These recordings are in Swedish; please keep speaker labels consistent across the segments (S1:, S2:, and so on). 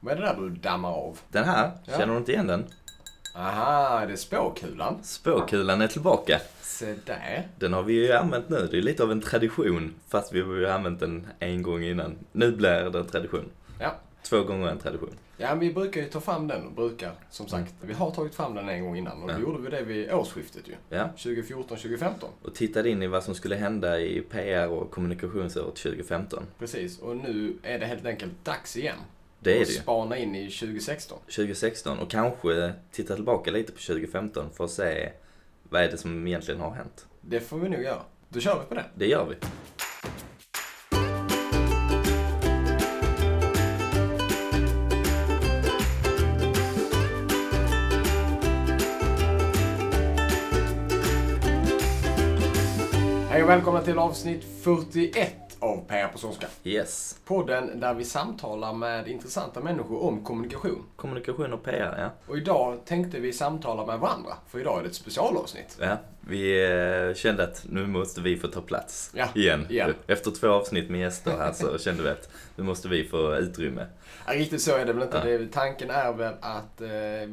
S1: Vad är det där du dammar av?
S2: Den här,
S1: Ja.
S2: känner du inte igen den?
S1: Aha, det är spåkulan.
S2: Spåkulan är tillbaka.
S1: Se där.
S2: Den har vi ju använt nu. Det är lite av en tradition. Fast vi har ju använt den en gång innan. Nu blir det en tradition.
S1: Ja.
S2: Två gånger en tradition.
S1: Ja, vi brukar ju ta fram den och brukar, som sagt. Vi har tagit fram den en gång innan och då
S2: Ja.
S1: gjorde vi det vid årsskiftet ju.
S2: Ja.
S1: 2014-2015.
S2: Och tittade in i vad som skulle hända i PR och kommunikationsåret 2015.
S1: Precis, och nu är det helt enkelt dags igen.
S2: Det är det ju.
S1: spana in i 2016.
S2: 2016 och kanske titta tillbaka lite på 2015 för att se vad är det som egentligen har hänt.
S1: Det får vi nog göra. Då kör vi på det.
S2: Det gör vi.
S1: Hej och välkomna till avsnitt 41 av PR på Skånska.
S2: Yes.
S1: Podden där vi samtalar med intressanta människor om kommunikation.
S2: Kommunikation och PR, ja.
S1: Och idag tänkte vi samtala med varandra, för idag är det ett specialavsnitt.
S2: ja. Vi eh, kände att nu måste vi få ta plats
S1: Ja,
S2: igen.
S1: igen.
S2: Efter två avsnitt med gäster här så kände vi att nu måste vi få utrymme.
S1: Ja, riktigt så är det väl inte.
S2: Ja.
S1: Det, tanken är väl att eh,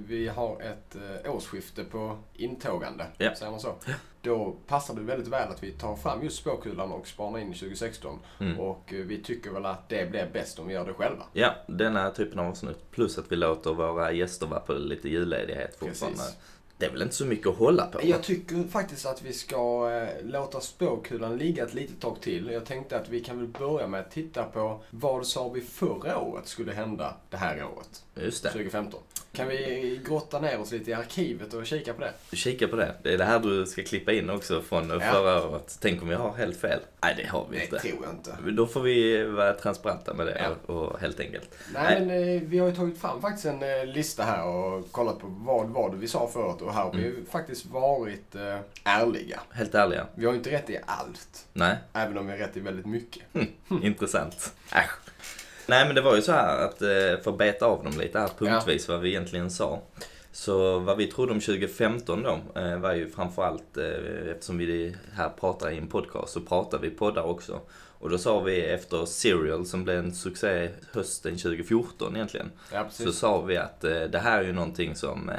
S1: vi har ett eh, årsskifte på intågande,
S2: Ja.
S1: säger man så. Då passar det väldigt väl att vi tar fram just spåkulan och spanar in i 2016.
S2: Mm.
S1: Och eh, vi tycker väl att det blir bäst om vi gör det själva.
S2: Ja, denna typen av avsnitt. Plus att vi låter våra gäster vara på lite julledighet fortfarande.
S1: Precis.
S2: Det är väl inte så mycket att hålla på?
S1: Jag tycker faktiskt att vi ska eh, låta spåkulan ligga ett litet tag till. Jag tänkte att vi kan väl börja med att titta på vad sa vi förra året skulle hända det här året,
S2: Just det.
S1: 2015. Kan vi grotta ner oss lite i arkivet och kika på det?
S2: Kika på det. Det är det här du ska klippa in också från
S1: Ja.
S2: förra året. Tänk om jag har helt fel? Nej, det har vi
S1: Det
S2: inte.
S1: tror jag inte.
S2: Då får vi vara transparenta med det
S1: Ja.
S2: och, och helt enkelt.
S1: Nej, men eh, vi har ju tagit fram faktiskt en eh, lista här och kollat på vad var det vi sa förut och här har vi
S2: Mm.
S1: ju faktiskt varit eh, ärliga.
S2: Helt ärliga.
S1: Vi har ju inte rätt i allt,
S2: Nej,
S1: även om vi har rätt i väldigt mycket.
S2: intressant. Äsch. Nej, men det var ju så här att eh, för att beta av dem lite här punktvis vad vi egentligen sa. Så vad vi trodde om 2015 då eh, var ju framförallt, eh, eftersom vi här pratar i en podcast så pratar vi poddar också. Och då sa vi efter Serial som blev en succé hösten 2014 egentligen.
S1: Ja,
S2: Så sa vi att det här är ju någonting som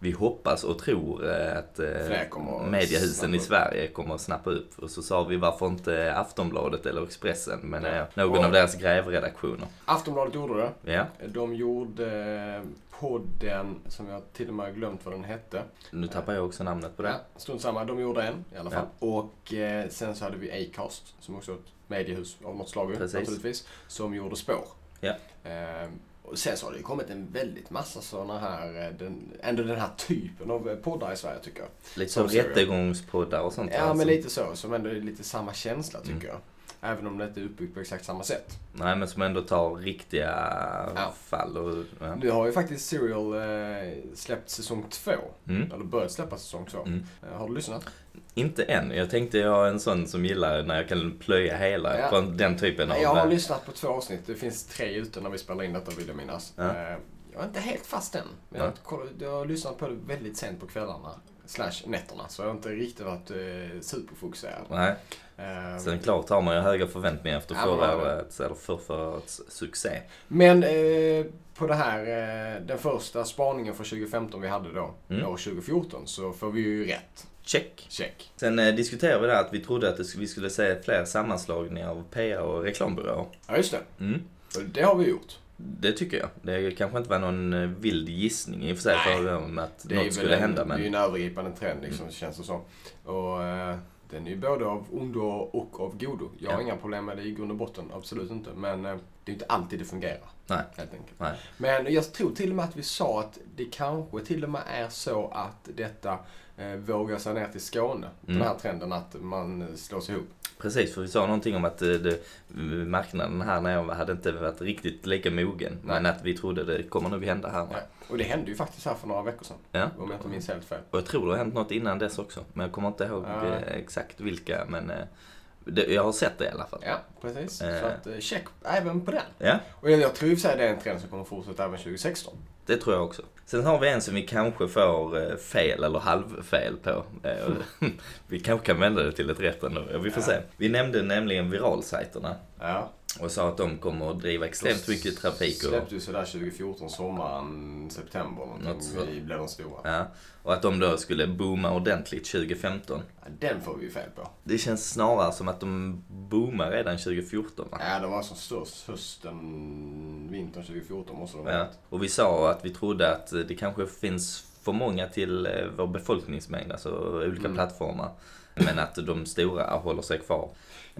S2: vi hoppas och tror eh, att eh,
S1: att
S2: mediehusen i. Sverige kommer att snappa upp. Och så sa vi varför inte Aftonbladet eller Expressen, men
S1: Ja.
S2: eh, någon
S1: Och-
S2: av deras grävredaktioner.
S1: Aftonbladet gjorde det.
S2: Ja,
S1: De gjorde podden, som jag till och med har glömt vad den hette.
S2: nu tappar jag också namnet på det.
S1: Ja, strunt samma. De gjorde en i alla fall. Och eh, sen så hade vi Acast, som också är ett mediehus av något slag
S2: Precis.
S1: naturligtvis, som gjorde spår.
S2: Ja.
S1: Eh, och sen så har det ju kommit en väldigt massa sådana här, eh, den, ändå den här typen av eh, poddar i Sverige tycker jag.
S2: Lite
S1: som
S2: rättegångspoddar och sånt.
S1: Ja, men lite så. Som ändå är lite samma känsla tycker
S2: Mm.
S1: jag. Även om det inte är uppbyggt på exakt samma sätt.
S2: Nej, men som ändå tar riktiga
S1: Ja.
S2: fall och... Ja.
S1: Nu har ju faktiskt Serial eh, släppt säsong två.
S2: Mm.
S1: Eller börjat släppa säsong två.
S2: Mm.
S1: Eh, har du lyssnat?
S2: Inte än. Jag tänkte jag är en sån som gillar när jag kan plöja hela
S1: Ja.
S2: på den typen av...
S1: Jag har
S2: eh,
S1: lyssnat på två avsnitt. Det finns tre ute när vi spelar in detta vill jag minnas.
S2: Ja.
S1: Eh, Jag är inte helt fast än. Men jag, har jag har lyssnat på det väldigt sent på kvällarna. Slash nätterna. Så jag har inte riktigt varit eh, superfokuserad.
S2: Nej.
S1: Eh,
S2: Sen klart har man ju höga förväntningar efter
S1: Ja,
S2: förra årets, eller för, för årets succé.
S1: Men eh, på det här, eh, den första spaningen för 2015 vi hade då,
S2: Mm.
S1: år 2014, så får vi ju rätt.
S2: Check.
S1: Check.
S2: Sen eh, diskuterade vi det här att vi trodde att vi skulle se fler sammanslagningar av PR och reklambyråer.
S1: Ja, just det.
S2: Mm.
S1: Det har vi gjort.
S2: Det tycker jag. Det kanske inte var någon eh, vild gissning i och för sig för att
S1: Det
S2: något skulle
S1: en,
S2: hända.
S1: Det är ju
S2: Men
S1: en övergripande trend liksom, känns det som. Och eh, den är ju både av ondo och av godo. Jag har
S2: Ja.
S1: inga problem med det i grund och botten, absolut inte. Men eh, det är inte alltid det fungerar.
S2: Nej.
S1: Helt enkelt.
S2: Nej.
S1: Men jag tror till och med att vi sa att det kanske till och med är så att detta eh, vågar sig ner till Skåne.
S2: Mm.
S1: Den här trenden att man eh, slås ihop.
S2: precis, för vi sa någonting om att eh, det, marknaden här nere hade inte varit riktigt lika mogen. Men att vi trodde det kommer nog hända här.
S1: Ja. Och det hände ju faktiskt här för några veckor sedan.
S2: Ja.
S1: Om jag inte minns helt fel.
S2: Och jag tror det har hänt något innan dess också. Men jag kommer inte ihåg
S1: Ja.
S2: exakt vilka. Men det, jag har sett det i alla fall.
S1: Ja, precis.
S2: Eh.
S1: Så att check även på den.
S2: Ja,
S1: Och jag, jag tror i och för sig det är en trend som kommer fortsätta även 2016.
S2: Det tror jag också. Sen har vi en som vi kanske får eh, fel eller halvfel på. Eh, vi kanske kan vända det till ett rätt ändå. Vi får
S1: Ja.
S2: se. Vi nämnde nämligen viralsajterna.
S1: Ja.
S2: Och sa att de kommer att driva extremt mycket trafik. Och,
S1: Släppte ju sådär 2014, sommaren, september någonting. Vi blev de stora.
S2: ja, och att de då skulle booma ordentligt 2015.
S1: Ja, Den får vi ju fel på.
S2: Det känns snarare som att de boomar redan 2014 va?
S1: Ja, de var som störst hösten, vintern 2014 måste de ha
S2: Ja. Och vi sa att vi trodde att det kanske finns för många till eh, vår befolkningsmängd, alltså olika
S1: Mm.
S2: plattformar. Men att de stora håller sig kvar.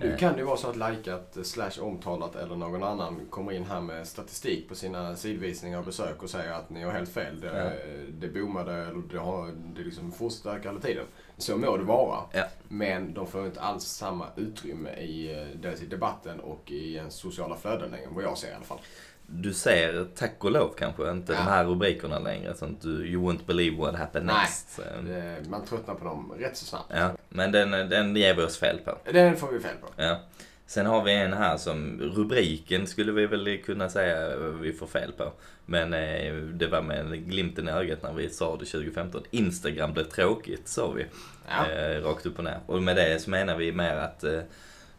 S1: Nu
S2: Eh.
S1: kan det ju vara så att likat, eh, slash omtalat eller någon annan kommer in här med statistik på sina sidvisningar och besök och säger att ni har helt fel. Det,
S2: Ja.
S1: det boomade eller det, har, det liksom fortsätter hela tiden. Så må det vara.
S2: Ja.
S1: Men de får inte alls samma utrymme i, eh, dels i debatten och i ens sociala flöden längre, vad jag ser i alla fall.
S2: Du ser, tack och lov kanske, inte
S1: Ja.
S2: de här rubrikerna längre. Sånt du, you won't believe what happened
S1: Nej.
S2: next.
S1: Det, man tröttnar på dem rätt så snabbt.
S2: Ja, men den, den ger vi oss fel på.
S1: Den får vi fel på.
S2: Ja. Sen har vi en här som rubriken skulle vi väl kunna säga vi får fel på. Men eh, det var med en glimten i ögat när vi sa det 2015. Instagram blev tråkigt sa vi.
S1: Ja.
S2: Eh, rakt upp och ner. Och med det så menar vi mer att eh, eh,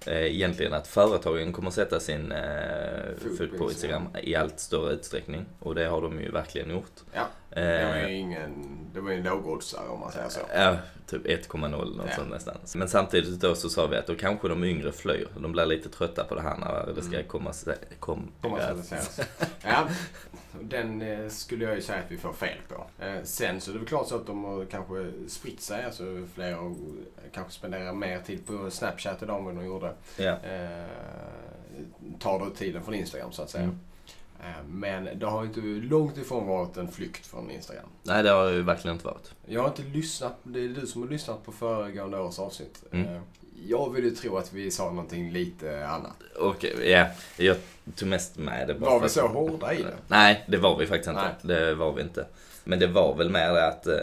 S2: egentligen att företagen kommer sätta sin eh,
S1: på
S2: på Instagram i allt större utsträckning. Och det har de ju verkligen gjort.
S1: Ja. Det var
S2: Eh,
S1: ju ingen, det var ju lågoddsare om man säger så.
S2: Ja, typ 1,0 något
S1: Ja.
S2: sånt nästan. Men samtidigt då så sa vi att då kanske de yngre flyr. De blir lite trötta på det här när det ska
S1: Mm.
S2: komma... Kom,
S1: kommersialiseras. ja, den eh, skulle jag ju säga att vi får fel på. Eh, sen så är det väl klart så att de har kanske spritt sig. Alltså fler och kanske spenderar mer tid på Snapchat idag än vad de gjorde.
S2: Ja.
S1: Eh, tar då tiden från Instagram så att säga.
S2: Mm.
S1: Eh, men det har ju inte långt ifrån varit en flykt från Instagram.
S2: Nej, det har det ju verkligen inte varit.
S1: Jag har inte lyssnat, det är du som har lyssnat på föregående års avsnitt.
S2: Mm.
S1: Eh, jag vill ju tro att vi sa någonting lite annat.
S2: Och ja, jag tog mest med det bara
S1: Var vi så
S2: att-
S1: hårda i det?
S2: Nej, det var vi faktiskt inte.
S1: Nej.
S2: Det var vi inte. Men det var väl mer att... Eh,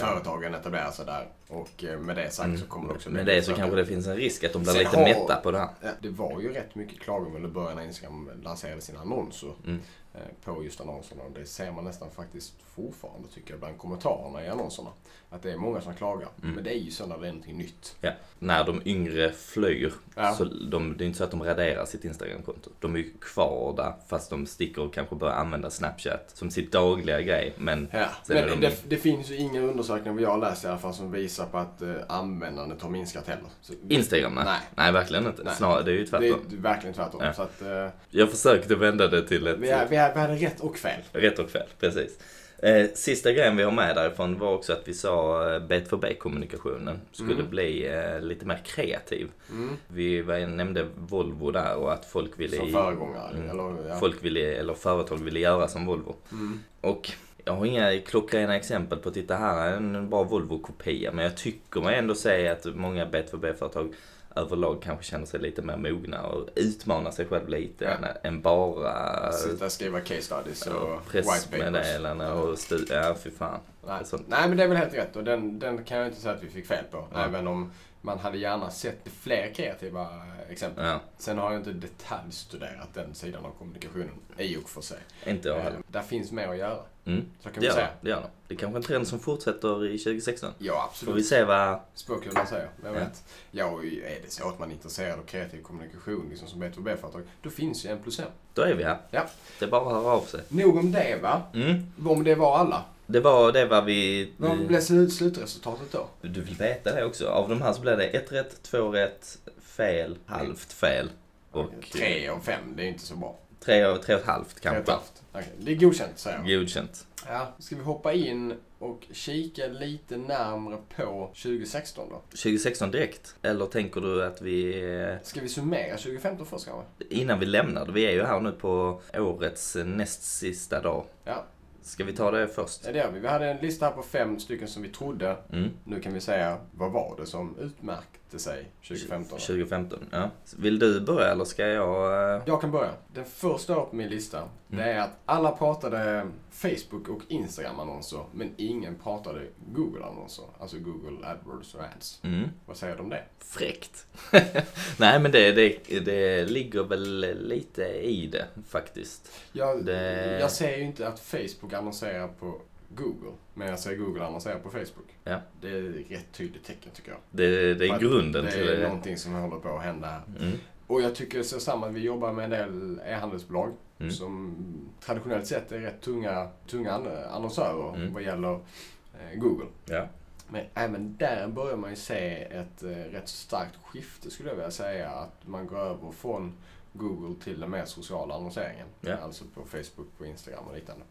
S1: Företagen etablerar sig där och eh, med det sagt
S2: mm,
S1: så kommer det också
S2: med det så kanske det finns en risk att de blir
S1: Sen
S2: lite
S1: har-
S2: mätta på det här.
S1: Det var ju rätt mycket klagomål i början när Instagram lanserade sina annonser
S2: Mm.
S1: eh, på just annonserna. Och det ser man nästan faktiskt fortfarande tycker jag bland kommentarerna i annonserna. Att det är många som klagar.
S2: Mm.
S1: Men det är ju så när det är någonting nytt.
S2: Ja, när de yngre flyr,
S1: Ja.
S2: så de, det är inte så att de raderar sitt Instagramkonto. De är ju kvar där, fast de sticker och kanske börjar använda Snapchat som sitt dagliga grej. Men
S1: Ja. Men
S2: de-
S1: det, det finns ju inga undersökningar vad jag läst i alla fall som visar på att eh, användandet har minskat heller. Så,
S2: Instagram, nej.
S1: Nej.
S2: Nej, verkligen inte.
S1: Nej.
S2: Snarare, det är ju tvärtom.
S1: det är verkligen tvärtom.
S2: Ja.
S1: Så att, eh,
S2: Jag försökte vända det till ett...
S1: vi, är, vi, vi hade rätt och fel.
S2: Rätt och fel, precis. Eh, sista grejen vi har med därifrån var också att vi sa eh, B2B-kommunikationen skulle
S1: Mm.
S2: bli eh, lite mer kreativ.
S1: Mm.
S2: Vi var, nämnde Volvo där och att folk ville...
S1: Som föregångare.
S2: Mm.
S1: Eller, ja.
S2: Folk ville, eller företag ville göra som Volvo.
S1: Mm.
S2: Och jag har inga klockrena exempel på att titta här är en bra Volvo-kopia. Men jag tycker mig ändå säga att många B2B-företag överlag kanske känner sig lite mer mogna och utmanar sig själv lite
S1: Ja.
S2: än, än bara
S1: Sitta och skriva case studies och
S2: pressmeddelanden och studier. Ja, fy fan.
S1: Nej.
S2: Sånt.
S1: Nej, men det är väl helt rätt och den, den kan jag inte säga att vi fick fel på.
S2: Ja.
S1: Även om man hade gärna sett fler kreativa exempel.
S2: Ja,
S1: Sen har jag inte detaljstuderat den sidan av kommunikationen i och för sig.
S2: inte jag
S1: Eh,
S2: heller.
S1: där finns mer att göra.
S2: Mm.
S1: Så kan
S2: Det
S1: vi säga.
S2: det. Gör det. Det är kanske en trend som fortsätter i 2016.
S1: Ja,
S2: Får
S1: absolut.
S2: vi se vad...
S1: Spåkulan säger. Vem
S2: Ja.
S1: vet? Ja, och är det så att man är intresserad av kreativ kommunikation liksom som B2B-företag, då finns ju en plus en.
S2: Då är vi här.
S1: Ja.
S2: Det är bara att höra av sig.
S1: Nog om det va?
S2: Mm.
S1: Om det var alla.
S2: Det var det var vi...
S1: Vad blev slut, slutresultatet då?
S2: Du vill veta det också. Av de här så blev det ett rätt, två rätt, fel, halvt fel. Och
S1: Tre av fem, det är inte så bra.
S2: tre, och- tre och ett halvt
S1: Tre och ett
S2: kanske.
S1: halvt. Okej, Det är godkänt säger jag.
S2: Godkänt.
S1: Ja, ska vi hoppa in och kika lite närmre på 2016 då?
S2: 2016 direkt? Eller tänker du att vi...
S1: Ska vi summera 2015 först kanske?
S2: Innan vi lämnar vi är ju här nu på årets näst sista dag.
S1: Ja,
S2: Ska vi ta det först?
S1: ja, det gör vi. Vi hade en lista här på fem stycken som vi trodde.
S2: Mm.
S1: Nu kan vi säga, vad var det som utmärkte sig 2015? då?
S2: 2015, ja. Vill du börja eller ska jag? eh,
S1: Jag kan börja. Den första upp på min lista, det är att alla pratade Facebook och Instagram-annonser, men ingen pratade Google-annonser. Alltså Google AdWords och Ads.
S2: Mm.
S1: Vad säger du om det?
S2: Fräckt. Nej men det, det, det ligger väl lite i det faktiskt.
S1: Jag,
S2: Det-
S1: jag ser ju inte att Facebook annonserar på Google, men jag ser Google annonsera på Facebook.
S2: Ja.
S1: Det är ett rätt tydligt tecken tycker jag.
S2: Det, det är grunden
S1: det
S2: till
S1: är
S2: det.
S1: någonting som håller på att hända här.
S2: Mm.
S1: Och jag tycker så samma, vi jobbar med en del e-handelsbolag
S2: Mm.
S1: som traditionellt sett är rätt tunga, tunga an- annonsörer
S2: Mm.
S1: vad gäller eh, Google.
S2: Ja.
S1: Men även där börjar man ju se ett eh, rätt starkt skifte skulle jag vilja säga. Att man går över från Google till den mer sociala annonseringen.
S2: Ja.
S1: Alltså på Facebook, på Instagram och liknande.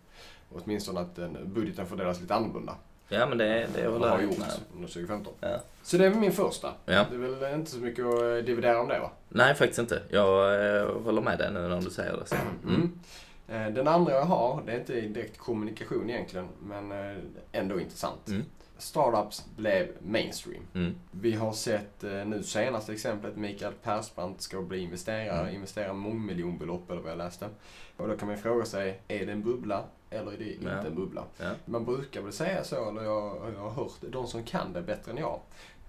S1: Åtminstone att den, budgeten fördelas lite annorlunda.
S2: Ja, men det, det håller
S1: vad har
S2: jag
S1: gjort
S2: med
S1: under 2015.
S2: Ja.
S1: Så det är min första.
S2: Ja.
S1: Det är väl inte så mycket att eh, dividera om det va?
S2: Nej, faktiskt inte. Jag eh, håller med dig nu när du säger det. Så.
S1: Mm. Eh, Den andra jag har, det är inte direkt kommunikation egentligen, men eh, ändå intressant.
S2: Mm.
S1: Startups blev mainstream.
S2: Mm.
S1: Vi har sett eh, nu senaste exemplet, Mikael Persbrandt ska bli investerare,
S2: Mm.
S1: investera mångmiljonbelopp eller vad jag läste. Och då kan man fråga sig, är det en bubbla eller är det inte
S2: Ja.
S1: en bubbla?
S2: Ja.
S1: Man brukar väl säga så, eller jag, jag har hört de som kan det bättre än jag,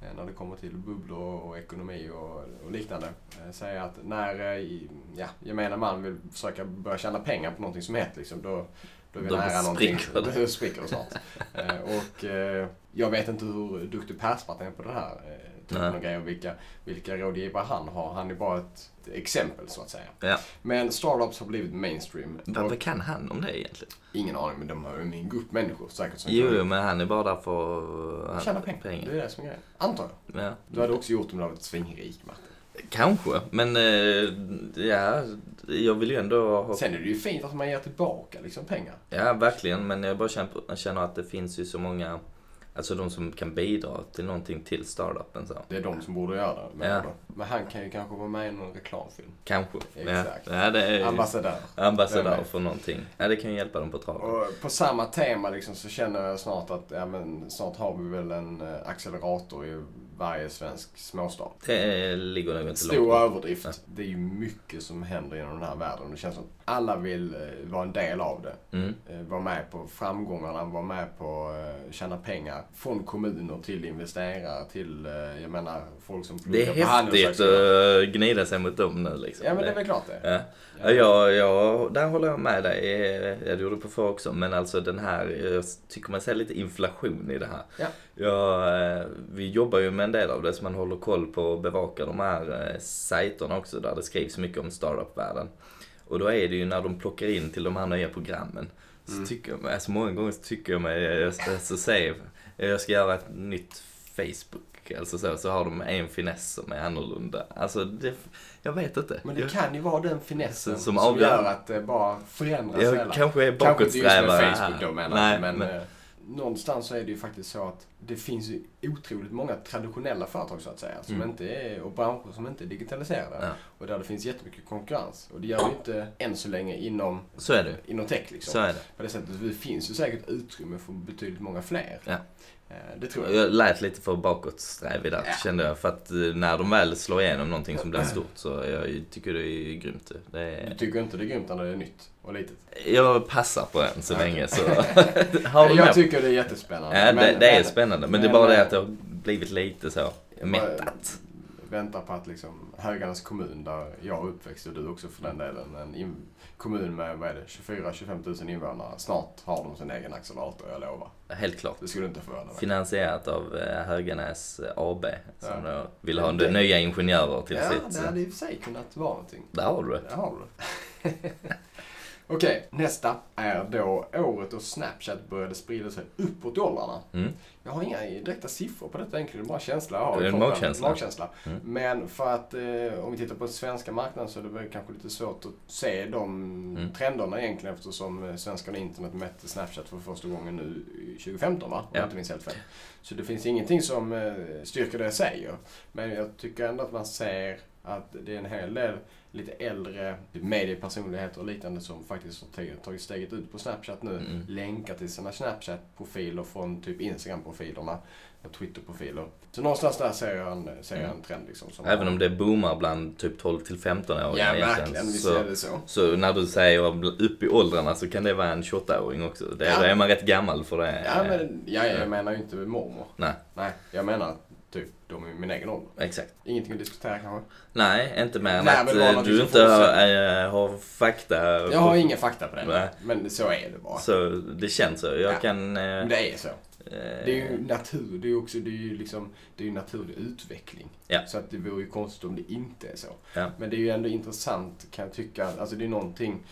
S1: eh, när det kommer till bubblor och ekonomi och, och liknande, eh, säga att när eh, ja, gemene man vill försöka börja tjäna pengar på någonting som hett, liksom, då, då är vi
S2: Då
S1: nära någonting.
S2: spricker det.
S1: Då spricker det snart. Och jag vet inte hur duktig Persbrandt är på det här typen av grejer, vilka, vilka rådgivare han har. Han är bara ett, exempel så att säga.
S2: Ja.
S1: Men startups har blivit mainstream.
S2: Vad,
S1: Och,
S2: vad kan han om det egentligen?
S1: ingen aning, men de har ju en grupp människor säkert som
S2: Jo, jo, men han är bara där för att
S1: tjäna pengar. Det är det som är grejen. Antar jag.
S2: Ja.
S1: Du hade också gjort om du hade varit svingrik, Martin.
S2: Kanske, men eh, ja, jag vill ju ändå ha...
S1: Sen är det ju fint att man ger tillbaka liksom pengar.
S2: Ja, verkligen, men jag bara känner att det finns ju så många, alltså de som kan bidra till någonting till startupen så.
S1: Det är de som borde göra det.
S2: Ja.
S1: Men han kan ju kanske vara med i någon reklamfilm.
S2: Kanske.
S1: Exakt.
S2: Ja, ja det är
S1: Ambassadör.
S2: ambassadör för någonting. Ja, det kan ju hjälpa dem på traven.
S1: Och på samma tema liksom, så känner jag snart att ja, men, snart har vi väl en eh, accelerator i varje svensk småstad.
S2: Det ligger nog inte
S1: Stor
S2: långt bort.
S1: överdrift. Det är ju mycket som händer inom den här världen. Det känns som alla vill eh, vara en del av det.
S2: Mm.
S1: Eh, vara med på framgångarna, vara med på eh, tjäna pengar. Från kommuner till investerare till, jag menar, folk som
S2: Det
S1: pluggar
S2: är
S1: på
S2: häftigt
S1: handelshögskolan.
S2: att gnida sig mot dem nu liksom.
S1: Ja men det är
S2: Det-
S1: väl klart det.
S2: Ja. Ja, jag, jag, där håller jag med dig. Jag gjorde på för också. Men alltså den här, jag tycker man ser lite inflation i det här.
S1: Ja.
S2: Ja, eh, vi jobbar ju med en del av det så man håller koll på och bevakar de här sajterna också där det skrivs mycket om startup-världen. Och då är det ju när de plockar in till de här nya programmen. Så
S1: Mm.
S2: tycker jag alltså många gånger så tycker jag mig, jag, så säger jag ska göra ett nytt Facebook. Alltså så, så har de en finess som är annorlunda. Alltså det, jag vet inte.
S1: Men det kan ju vara den finessen
S2: Som
S1: som, gör att det bara förändras
S2: jag
S1: hela.
S2: kanske är
S1: Kanske inte just med
S2: bakåtsträvare
S1: Facebook då menar
S2: Nej,
S1: men,
S2: men
S1: eh, någonstans så är det ju faktiskt så att det finns ju otroligt många traditionella företag så att säga, som
S2: Mm.
S1: inte är, och branscher som inte är digitaliserade.
S2: Ja.
S1: Och där det finns jättemycket konkurrens. Och det gör ju inte än så länge inom,
S2: så är det.
S1: inom tech liksom.
S2: Så är det.
S1: På det sättet, det finns ju säkert utrymme för betydligt många fler.
S2: Ja.
S1: Eh, Det tror jag.
S2: Jag lät lite för bakåtsträvig där
S1: Ja.
S2: kände jag. För att eh, när de väl slår igenom någonting som blir stort så jag tycker det är grymt. Det
S1: Du
S2: är...
S1: tycker inte det är grymt när det är nytt och litet?
S2: Jag passar på den så länge så. du
S1: jag
S2: med?
S1: tycker det är jättespännande.
S2: Ja, det,
S1: Men-
S2: det är
S1: men-
S2: spännande. Men det är
S1: men-
S2: bara det att det har blivit lite så mättat.
S1: Väntar på att liksom Höganäs kommun, där jag är uppväxt och du också för den delen, en kommun med vad är det, 24-25 000 invånare. Snart har de sin egen accelerator, jag lovar.
S2: Helt klart.
S1: Det skulle inte förvåna mig.
S2: Finansierat av eh, Höganäs AB som
S1: Ja.
S2: då vill ha
S1: Det-
S2: nya ingenjörer till
S1: ja,
S2: sitt...
S1: det hade i och för sig kunnat vara någonting.
S2: Där har du det.
S1: Där har du det. Okej, nästa är då året då Snapchat började sprida sig uppåt i åldrarna.
S2: Mm.
S1: Jag har inga direkta siffror på detta egentligen, det är bara känsla jag har.
S2: Det är en magkänsla.
S1: magkänsla.
S2: Mm.
S1: Men för att eh, om vi tittar på den svenska marknaden så är det väl kanske lite svårt att se de
S2: Mm.
S1: trenderna egentligen eftersom eh, svenskarna internet mätte Snapchat för första gången nu i 2015 va? Om
S2: Ja.
S1: jag inte minns helt fel. Så det finns ingenting som eh, styrker det jag säger. Men jag tycker ändå att man ser att det är en hel del lite äldre mediepersonligheter och liknande som faktiskt har tagit- steget ut på Snapchat nu.
S2: Mm.
S1: Länkar till sina Snapchat-profiler från typ Instagram-profilerna och Twitter-profiler. Så någonstans där ser jag en, ser jag en trend liksom. Som
S2: Även om det boomar bland typ 12 till 15 år
S1: Ja, verkligen. Visst
S2: så,
S1: är det så.
S2: så när du säger upp i åldrarna så kan det vara en 28-åring också. Det,
S1: Ja.
S2: Då är man rätt gammal för det.
S1: Ja, men ja, jag menar ju inte mormor.
S2: Nej.
S1: Nej, jag menar typ de i min egen ålder.
S2: Exakt.
S1: Ingenting att diskutera kanske.
S2: Nej, inte mer än
S1: Nej,
S2: att eh, du inte har, äh, har fakta.
S1: Jag har inga fakta på det.
S2: Nej.
S1: Men så är det bara.
S2: Så det känns så. Jag
S1: Ja.
S2: kan... eh,
S1: det är så. Det är ju natur, det är ju också, det är ju liksom, det är ju naturlig utveckling.
S2: Ja.
S1: Så att det vore ju konstigt om det inte är så.
S2: Ja.
S1: Men det är ju ändå intressant kan jag tycka, alltså det är någonting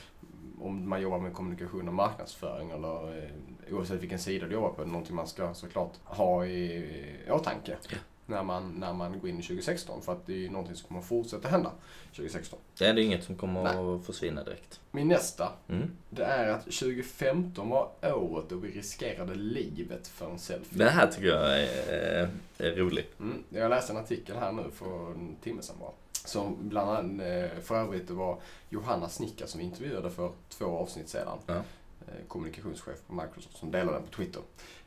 S1: om man jobbar med kommunikation och marknadsföring eller eh, oavsett vilken sida du jobbar på, någonting man ska såklart ha i, i åtanke.
S2: Ja.
S1: När man, när man går in i 2016 för att det är ju någonting som kommer fortsätta hända 2016.
S2: Det är inget som kommer att försvinna direkt.
S1: Min nästa,
S2: Mm.
S1: det är att 2015 var året då vi riskerade livet för en selfie.
S2: Det här tycker jag är, är roligt.
S1: Mm. Jag läste en artikel här nu för en timme sedan bara. Som bland annat, eh, för övrigt var Johanna Snickar som vi intervjuade för två avsnitt sedan.
S2: Ja.
S1: Eh, Kommunikationschef på Microsoft som delade den på Twitter.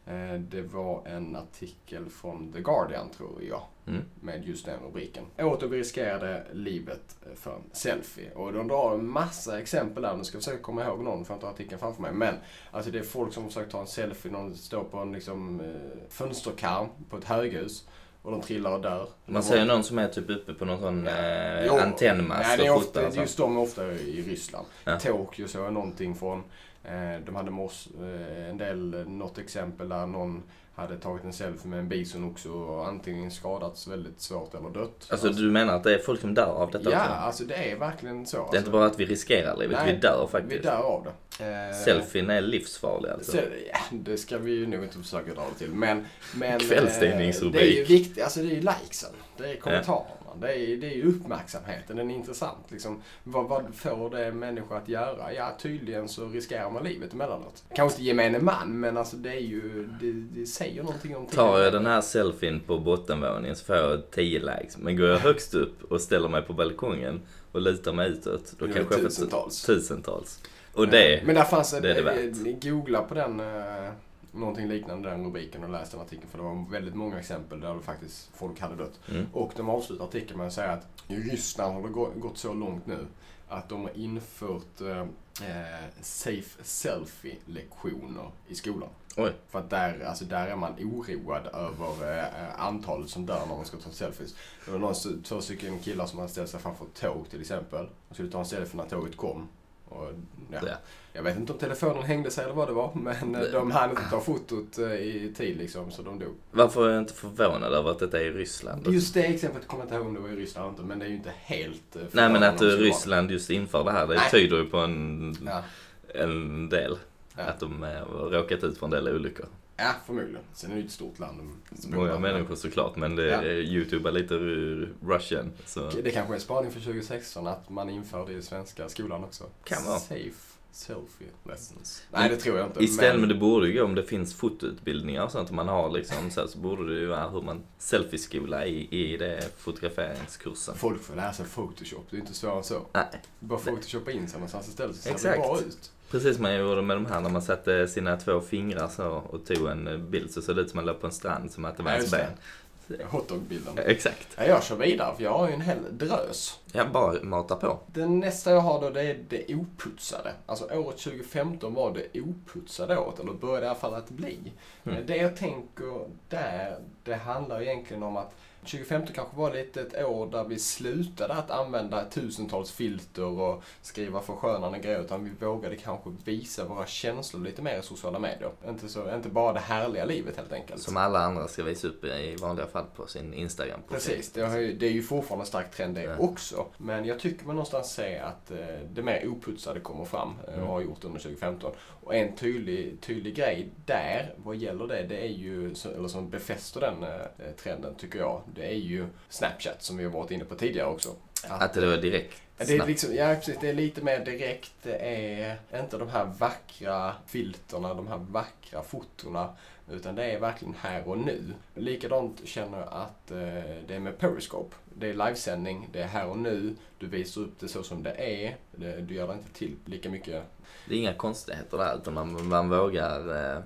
S1: Eh, Det var en artikel från The Guardian tror jag.
S2: Mm.
S1: Med just den rubriken. Då vi riskerade livet för en selfie. Och de drar en massa exempel där. Nu ska jag försöka komma ihåg någon för har inte artikeln framför mig. Men alltså det är folk som försöker ta en selfie. Någon står på en liksom, fönsterkarm på ett höghus. Och de trillar och dör.
S2: Man ser ju någon som är typ uppe på någon sån eh,
S1: Jo,
S2: antennmast
S1: Nej, det är
S2: och
S1: ofta, det
S2: och så.
S1: just de är ofta i Ryssland.
S2: Ja.
S1: Tokyo såg jag någonting från. Eh, de hade mors, eh, en del, något exempel där någon hade tagit en selfie med en bison också och antingen skadats väldigt svårt eller dött.
S2: Alltså du menar att det är folk som dör av detta
S1: Ja,
S2: också?
S1: alltså det är verkligen så.
S2: Det är
S1: alltså.
S2: inte bara att vi riskerar livet,
S1: Nej,
S2: vi dör
S1: Vi
S2: faktiskt.
S1: dör av det. Eh,
S2: Selfien är livsfarlig alltså.
S1: Så, ja, det ska vi ju nog inte försöka dra det till. Men, men
S2: Kvällstidningsrubrik.
S1: eh, Det är ju viktigt, alltså det är ju likesen. Det är kommentarerna. Det, är, det är uppmärksamheten. Den är intressant. Liksom, vad, vad får det människor att göra? Ja, tydligen så riskerar man livet emellanåt. Kanske inte gemene man, men alltså det är ju, det, det säger någonting om
S2: Tar jag den här selfien på bottenvåningen så får jag 10 likes. Men går jag högst upp och ställer mig på balkongen och lutar mig utåt, då
S1: Det
S2: kanske jag får
S1: tusentals.
S2: tusentals. Och det,
S1: Men där fanns
S2: det det värt.
S1: Ni googla på den, eh, någonting liknande den rubriken och läs den artikeln. För det var väldigt många exempel där faktiskt folk hade dött.
S2: mm,
S1: Och de avslutar artikeln med att säga att i Ryssland har det gå- gått så långt nu att de har infört eh, eh, safe selfie-lektioner i skolan.
S2: Oj.
S1: För att där, alltså där är man oroad över eh, antalet som dör när man ska ta selfies. Det var någon, två stycken killar som hade ställt sig framför ett tåg till exempel. Och skulle ta en selfie när tåget kom. Och, ja.
S2: Ja.
S1: Jag vet inte om telefonen hängde sig eller vad det var. Men eh,
S2: Det-
S1: de hann inte ta fotot eh, i tid liksom, så de dog.
S2: varför är jag inte förvånad över att detta är i Ryssland?
S1: Just det exemplet kommer jag inte ihåg om det var i Ryssland inte, men det är ju inte helt... eh,
S2: Nej men att
S1: det
S2: Ryssland just inför det här, det
S1: Nej.
S2: tyder ju på en,
S1: det.
S2: en del.
S1: Ja.
S2: Att de har råkat ut för en del olyckor.
S1: Ja, förmodligen. Sen är det ju ett stort land.
S2: Många människor såklart, men det
S1: Ja.
S2: Youtube är lite ru- Russian. Så.
S1: Det kanske är spaning för 2016 att man inför det i svenska skolan också.
S2: Kan vara.
S1: Safe selfie lessons. Nej, det tror jag inte.
S2: Istället, men det borde ju gå om det finns fotoutbildningar och sånt man har liksom så, här, så borde det ju vara hur man selfieskola i, i det fotograferingskursen.
S1: Folk får lära sig Photoshop. Det är inte svårare än så.
S2: Nej,
S1: Bara Photoshoppa in sig någonstans istället så ser
S2: Exakt.
S1: det bra ut.
S2: Precis som man gjorde med de här när man satte sina två fingrar så och tog en eh, bild så såg det ut som man låg på en strand som att det var
S1: Ja,
S2: ens ben.
S1: det. Hotdog-bilden.
S2: Exakt.
S1: Ja, jag kör vidare för jag har ju en hel drös.
S2: Jag bara matar på.
S1: Den nästa jag har då det är det oputsade. Alltså året 2015 var det oputsade året, eller började i alla fall att bli.
S2: Mm.
S1: Det jag tänker där, det handlar egentligen om att 2015 kanske var lite ett år där vi slutade att använda tusentals filter och skriva förskönande grejer utan vi vågade kanske visa våra känslor lite mer i sociala medier. Inte, så, inte bara det härliga livet helt enkelt.
S2: Som alla andra ska visa upp i vanliga fall på sin instagram
S1: Precis, det, ju, det är ju fortfarande en stark trend det
S2: Ja.
S1: också. Men jag tycker man någonstans ser att eh, det mer oputsade kommer fram eh, och har gjort under 2015. Och en tydlig, tydlig grej där, vad gäller det, det är ju, eller som befäster den eh, trenden tycker jag, det är ju Snapchat som vi har varit inne på tidigare också.
S2: Att det var direkt
S1: Ja, Det är, liksom, ja, precis, det är lite mer direkt. Det är inte de här vackra filterna, de här vackra fotona. Utan det är verkligen här och nu. Likadant känner jag att eh, det är med Periscope. Det är livesändning, det är här och nu. Du visar upp det så som det är. Du gör det inte till lika mycket.
S2: Det är inga konstigheter där utan man, man vågar,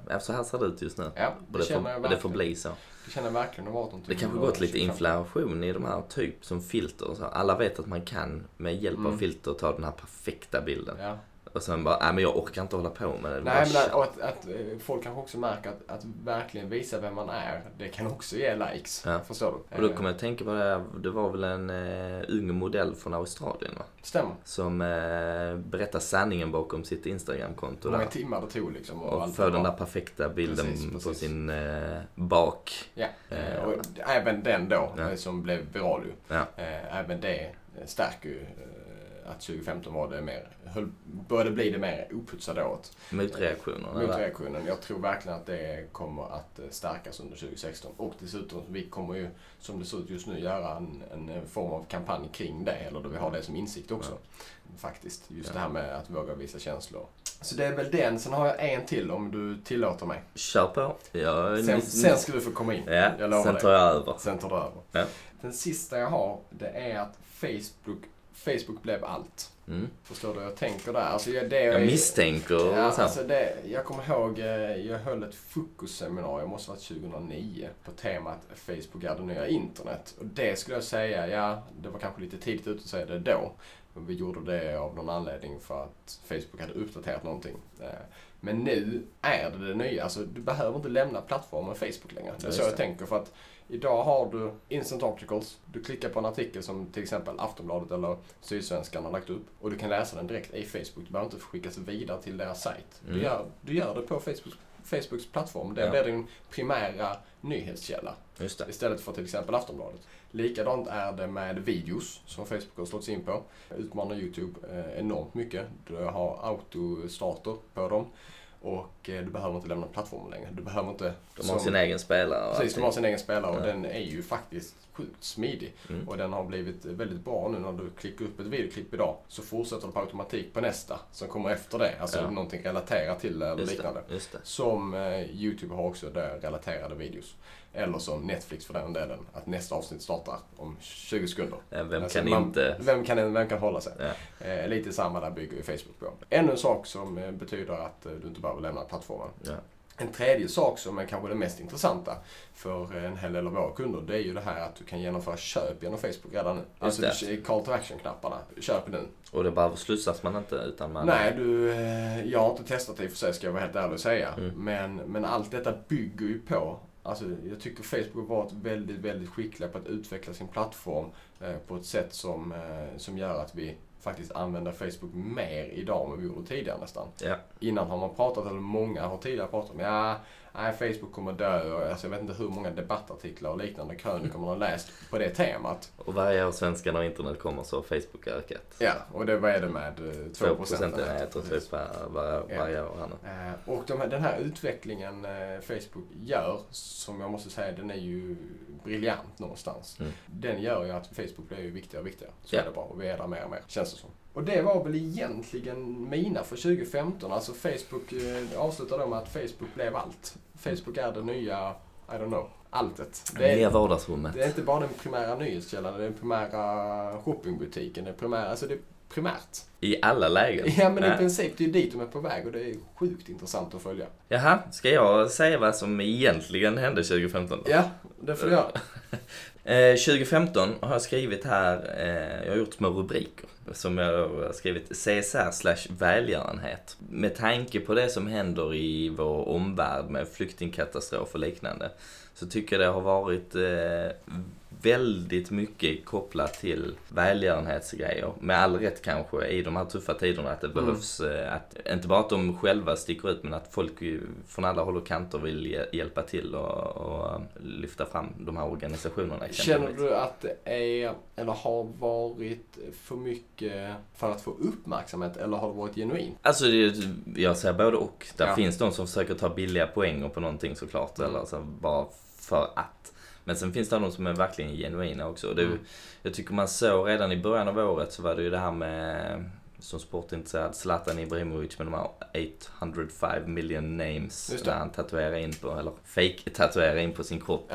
S2: eh, så här ser det ut just nu.
S1: Ja, det,
S2: det,
S1: känner
S2: får,
S1: jag
S2: och det får bli så.
S1: Det känner jag verkligen varit någonting.
S2: Det kanske gått lite
S1: 25.
S2: inflation i de här typ som filter och så. Alla vet att man kan med hjälp av
S1: Mm.
S2: filter ta den här perfekta bilden.
S1: Ja.
S2: Och sen bara, nej men jag orkar inte hålla på med det.
S1: Nej, men att, att, att eh, folk kanske också märker att, att verkligen visa vem man är, det kan också ge likes.
S2: Ja.
S1: Förstår du?
S2: Och då kommer jag att tänka på det här, det var väl en uh, ung modell från Australien va?
S1: Stämmer.
S2: Som uh, berättar sanningen bakom sitt Instagramkonto
S1: Hur många
S2: där.
S1: timmar det tog liksom.
S2: Och
S1: allt
S2: få
S1: det
S2: den där perfekta bilden
S1: Precis,
S2: på
S1: precis.
S2: sin uh, bak.
S1: Ja,
S2: Eh,
S1: eh, och även den då,
S2: Ja.
S1: eh, som blev viral ju.
S2: Ja.
S1: Eh, Även det eh, stärker ju eh, att 2015 var det mer, höll, började bli det mer oputsade året.
S2: Motreaktionerna där.
S1: Motreaktionen. Jag tror verkligen att det kommer att eh, stärkas under 2016. Och dessutom, vi kommer ju, som det ser ut just nu, göra en, en form av kampanj kring det. Eller då vi har det som insikt också. Faktiskt. Just
S2: Ja.
S1: det här med att våga visa känslor. Så det är väl den. Sen har jag en till om du tillåter mig.
S2: Kör på. Jag,
S1: Sen, sen ska du få komma in.
S2: ja,
S1: jag lovar
S2: sen
S1: dig.
S2: tar jag över.
S1: Sen tar du över.
S2: Ja.
S1: Den sista jag har, det är att Facebook, Facebook blev allt.
S2: Mm.
S1: Förstår du jag tänker där? Alltså, jag, det
S2: Jag misstänker
S1: Ja, alltså det, jag kommer ihåg, eh, jag höll ett fokusseminarium, måste ha varit 2009, på temat Facebook är det nya internet. Och det skulle jag säga, ja, det var kanske lite tidigt ut att säga det då. Men vi gjorde det av någon anledning för att Facebook hade uppdaterat någonting. Eh, Men nu är det det nya. Alltså, du behöver inte lämna plattformen Facebook längre. Det är så jag tänker. För att idag har du instant articles. Du klickar på en artikel som till exempel Aftonbladet eller Sydsvenskan har lagt upp. Och du kan läsa den direkt i Facebook. Du behöver inte skickas vidare till deras sajt. Du,
S2: Mm.
S1: gör, du gör det på Facebook, Facebooks plattform. Det
S2: Ja.
S1: blir din primära nyhetskälla. Istället för till exempel Aftonbladet. Likadant är det med videos som Facebook har slått sig in på. Utmanar YouTube eh, enormt mycket. Du har autostarter på dem. Och eh, du behöver inte lämna plattformen längre. Du behöver inte...
S2: De har
S1: som-
S2: sin egen spelare
S1: Precis, de har sin egen spelare och
S2: Ja.
S1: den är ju faktiskt sjukt smidig.
S2: Mm.
S1: Och den har blivit väldigt bra nu när du klickar upp ett videoklipp idag. Så fortsätter du på automatik på nästa som kommer efter det. Alltså
S2: Ja.
S1: någonting relaterat till eller
S2: Just
S1: liknande.
S2: det. Det.
S1: Som eh, YouTube har också där relaterade videos. Eller som Netflix för den delen. Att nästa avsnitt startar om 20 sekunder.
S2: Vem
S1: Alltså,
S2: kan
S1: man-
S2: inte...
S1: Vem kan, vem kan hålla sig?
S2: Ja.
S1: Eh, lite samma där bygger ju Facebook på. Ännu en sak som eh, betyder att eh, du inte behöver lämna plattformen.
S2: Ja.
S1: En tredje sak som är kanske det mest intressanta för en hel del av våra kunder, det är ju det här att du kan genomföra köp genom Facebook redan nu. Alltså call to action-knapparna. Köp nu.
S2: Och det bara slussas man inte utan man...
S1: Nej, du, eh, jag har inte testat det i och för sig ska jag vara helt ärlig och säga.
S2: Mm.
S1: Men, men allt detta bygger ju på Alltså, jag tycker Facebook har varit väldigt, väldigt skickliga på att utveckla sin plattform eh, på ett sätt som, eh, som gör att vi faktiskt använder Facebook mer idag än vad vi gjorde tidigare nästan.
S2: Ja.
S1: Innan har man pratat, eller många har tidigare pratat om, ja, nej, Facebook kommer dö. Och, alltså, jag vet inte hur många debattartiklar och liknande krönikor man har läst på det temat.
S2: Och varje år svenskarna och internet kommer så har Facebook ökat.
S1: Ja, och det, vad är det med eh, 2
S2: 2 procentenheter
S1: Precis.
S2: typ var, var, varje år här nu.
S1: Eh, Och de här, den här utvecklingen eh, Facebook gör, som jag måste säga, den är ju briljant någonstans.
S2: Mm.
S1: Den gör ju att Facebook blir ju viktigare och viktigare. Så
S2: Ja.
S1: är det bara. Och vi är där mer och mer, känns det som. Och det var väl egentligen mina för 2015. Alltså Facebook, eh, avslutar då med att Facebook blev allt. Facebook är det nya, I don't know, alltet. Det
S2: Nya
S1: är,
S2: vardagsrummet.
S1: det är inte bara den primära nyhetskällan, det är den primära shoppingbutiken, det är primära, alltså det primärt.
S2: I alla lägen.
S1: Ja men i
S2: Nej.
S1: princip, det är ju dit de är på väg och det är sjukt intressant att följa.
S2: Jaha, ska jag säga vad som egentligen hände 2015 då?
S1: Ja, det får du göra.
S2: Eh, 2015 har jag skrivit här, eh, jag har gjort små rubriker som jag har skrivit CSR slash välgörenhet. Med tanke på det som händer i vår omvärld med flyktingkatastrof och liknande så tycker jag det har varit eh, väldigt mycket kopplat till välgörenhetsgrejer. Med all rätt kanske i de här tuffa tiderna att det
S1: Mm.
S2: behövs, eh, att, inte bara att de själva sticker ut men att folk från alla håll och kanter vill hj- hjälpa till och, och lyfta fram de här organisationerna
S1: Känner du att det är, eller har varit för mycket för att få uppmärksamhet eller har det varit genuint?
S2: Alltså jag säger både och. Där
S1: Ja.
S2: finns de som försöker ta billiga poänger på någonting såklart.
S1: Mm.
S2: Eller så bara för att. Men sen finns det de som är verkligen genuina också. Det,
S1: Mm.
S2: Jag tycker man såg redan i början av året så var det ju det här med som sportintresserad Zlatan Ibrahimovic med de här 805 million names. Där han tatuerar in på, eller fake tatuerar in på sin kropp.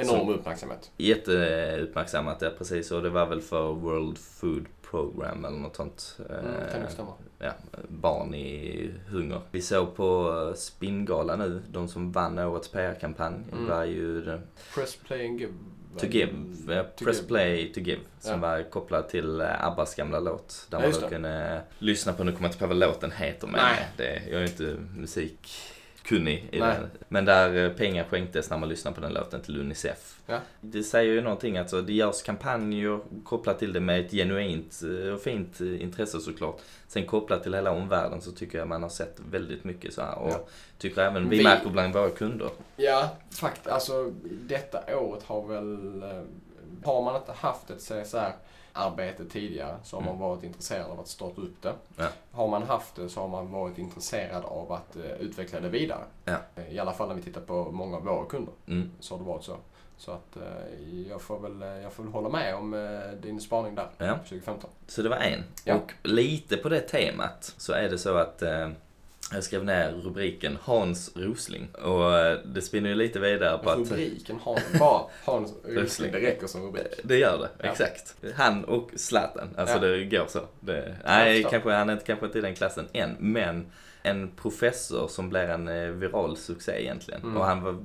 S1: Enorm
S2: Så-
S1: uppmärksamhet.
S2: Jätteuppmärksammat det precis och det var väl för World Food Program eller något sånt.
S1: Mm, kan
S2: Eh,
S1: nog stämma.
S2: ja, barn i hunger. Vi såg på Spinngala nu, de som vann årets PR-kampanj.
S1: Mm.
S2: var ju det-
S1: Press, play and give
S2: To Give, eh,
S1: To
S2: Press
S1: Give.
S2: Play To Give. Som
S1: Ja.
S2: var kopplad till eh, Abbas gamla låt. Där
S1: Ja,
S2: man
S1: det.
S2: kunde lyssna på, nu kommer jag inte på vad låten heter men
S1: Nej.
S2: det, jag är inte musikkunnig i
S1: Nej.
S2: det. Men där eh, pengar skänktes när man lyssnade på den låten till Unicef.
S1: Ja.
S2: Det säger ju någonting, alltså det görs kampanjer kopplat till det med ett genuint eh, och fint eh, intresse såklart. Sen kopplat till hela omvärlden så tycker jag man har sett väldigt mycket så här. Och
S1: Ja.
S2: tycker även vi,
S1: Vi-
S2: märker bland våra kunder.
S1: Ja, fakt, alltså detta året har väl... Har man inte haft ett CSR-arbete tidigare så har man
S2: Mm.
S1: varit intresserad av att starta upp det.
S2: Ja.
S1: Har man haft det så har man varit intresserad av att eh, utveckla det vidare.
S2: Ja.
S1: Eh, I alla fall när vi tittar på många av våra kunder
S2: Mm.
S1: så har det varit så. Så att eh, jag, får väl, jag får väl hålla med om din spaning där,
S2: Ja.
S1: 2015.
S2: Så det var en. Och lite på det temat så är det så att jag skrev ner rubriken Hans Rosling. Och eh, det spinner ju lite vidare på att
S1: Rubriken har bara Hans Rosling, det räcker som rubrik.
S2: det gör det,
S1: Ja.
S2: exakt. Han och Zlatan, alltså
S1: Ja.
S2: det går så. Det, nej, kanske, han är inte, kanske inte i den klassen än, men en professor som blir en eh, viral succé egentligen.
S1: Mm.
S2: Och han var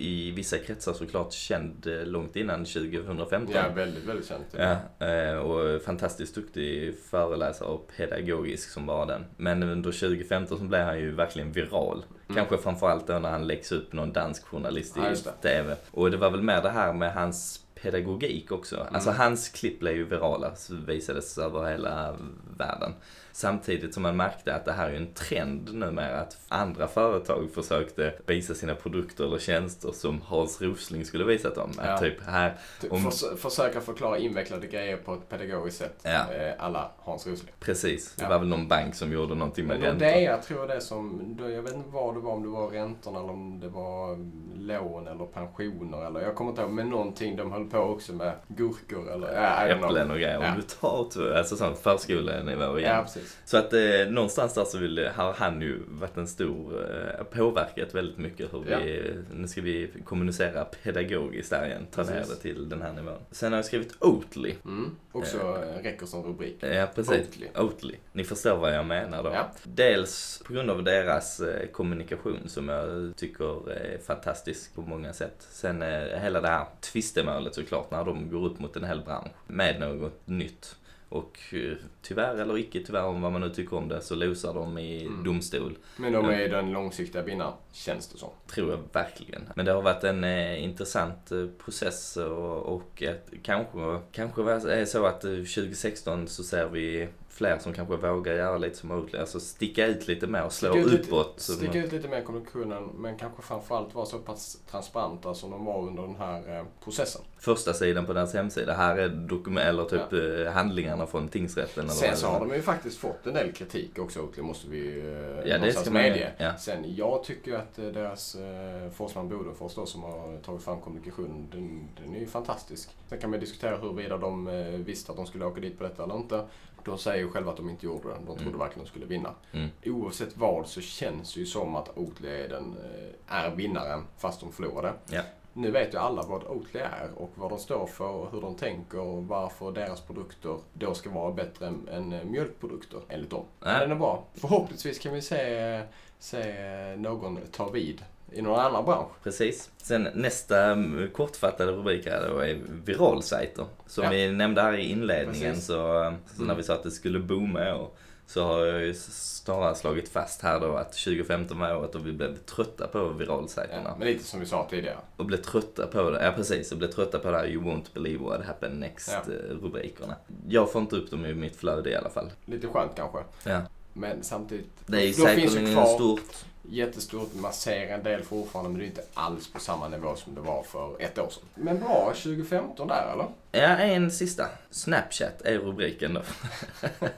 S2: i vissa kretsar såklart känd eh, långt innan 2015.
S1: Ja, väldigt, väldigt känt.
S2: Ja, eh, och fantastiskt duktig föreläsare och pedagogisk som var den. Men under 2015 så blev han ju verkligen viral.
S1: Mm.
S2: Kanske framförallt då när han läggs upp någon dansk journalist i
S1: Ja.
S2: TV. Och det var väl mer det här med hans pedagogik också.
S1: Mm.
S2: Alltså hans klipp blev ju virala, så visades över hela världen. Samtidigt som man märkte att det här är en trend numera att andra företag försökte visa sina produkter eller tjänster som Hans Rosling skulle visat dem.
S1: Ja.
S2: Att typ här, Om-
S1: förs- försöka förklara invecklade grejer på ett pedagogiskt sätt.
S2: Ja.
S1: Eh, alla Hans Rosling.
S2: precis, det
S1: Ja.
S2: var väl någon bank som gjorde någonting med räntor.
S1: det jag tror det som, jag vet inte vad det var, om det var räntorna eller om det var lån eller pensioner eller jag kommer inte ihåg, men någonting de höll på också med gurkor eller, ja.
S2: Äpplen och grejer.
S1: Ja.
S2: Om du tar alltså sån förskolenivå igen.
S1: Ja, precis.
S2: Så att eh, någonstans där så vill, har han ju varit en stor, eh, påverkat väldigt mycket hur vi, nu ska vi kommunicera pedagogiskt där igen, ta ner det till den här nivån. Sen har jag skrivit Oatly.
S1: Mm. Också eh, räcker som rubrik.
S2: Ja, precis.
S1: Oatly.
S2: Oatly. Ni förstår vad jag menar då.
S1: Ja.
S2: Dels på grund av deras eh, kommunikation som jag tycker är fantastisk på många sätt. Sen eh, hela det här tvistemålet såklart när de går upp mot en hel bransch med något nytt. Och eh, tyvärr eller icke tyvärr om vad man nu tycker om det så losar de i
S1: Mm.
S2: domstol.
S1: Men de är den långsiktiga vinnaren, känns det som.
S2: Tror jag verkligen. Men det har varit en eh, intressant eh, process och, och att kanske, kanske är så att eh, 2016 så ser vi fler som kanske vågar göra lite som Oatly. Alltså sticka ut lite mer och slå
S1: Sticka ut
S2: uppåt. Så
S1: Sticka
S2: man-
S1: ut lite mer i kommunikationen, men kanske framförallt vara så pass transparenta som de var under den här eh, processen.
S2: Första sidan på deras hemsida. Här är dokument, eller typ eh, handlingarna från tingsrätten. Eller
S1: Sen så har de ju faktiskt fått en del kritik också, Oatly, måste vi eh,
S2: Ja, det ska man
S1: medge.
S2: ja.
S1: Sen, jag tycker att deras eh, Forsman Bodenfors då, som har tagit fram kommunikationen, den, den är ju fantastisk. Sen kan man diskutera huruvida de visste att de skulle åka dit på detta eller inte. De säger ju själva att de inte gjorde det. De trodde
S2: Mm.
S1: verkligen de skulle vinna.
S2: Mm.
S1: Oavsett vad så känns det ju som att Oatly är, den, eh, är vinnaren fast de förlorade.
S2: Ja.
S1: Nu vet ju alla vad Oatly är och vad de står för och hur de tänker och varför deras produkter då ska vara bättre än, än eh, mjölkprodukter enligt dem. Men den är bra. Förhoppningsvis kan vi se, se någon ta vid i någon annan bransch.
S2: Precis. Sen nästa mm, kortfattade rubrik här då är viralsajter. Som
S1: Ja.
S2: vi nämnde här i inledningen
S1: Precis.
S2: så, så när
S1: Mm.
S2: vi sa att det skulle booma i år. Så har jag ju snarare slagit fast här då att 2015 var året och vi blev trötta på viralsajterna.
S1: Ja, men lite som vi sa tidigare.
S2: Och blev trötta på det, ja precis, och blev trötta på det här You won't believe what happened next
S1: Ja.
S2: eh, rubrikerna. Jag får inte upp dem i mitt flöde i alla fall.
S1: Lite skönt kanske.
S2: Ja.
S1: Men samtidigt,
S2: Det är
S1: då ju
S2: säkerligen
S1: kvar
S2: stort.
S1: Jättestort. Man ser en del fortfarande men det är inte alls på samma nivå som det var för ett år sedan. Men bra 2015 där eller?
S2: Ja, en sista. Snapchat är rubriken då.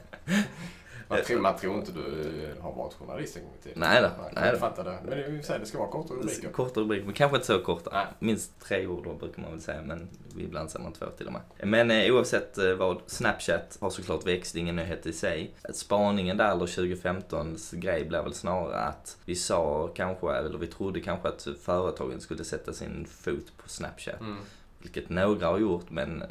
S1: Man tror, man tror inte du har varit journalist en gång i tiden.
S2: Nej då,
S1: Jag
S2: nej
S1: fattar det. Men så här, det ska vara korta rubriker.
S2: Korta rubriker, men kanske inte så korta.
S1: Nej.
S2: Minst tre ord då brukar man väl säga, men ibland säger man två till och med. Men eh, oavsett eh, vad, Snapchat har såklart växt, ingen nyhet i sig. Spaningen där, eller 2015s grej, blev väl snarare att vi sa kanske, eller vi trodde kanske att företagen skulle sätta sin fot på Snapchat.
S1: Mm.
S2: Vilket några har gjort, men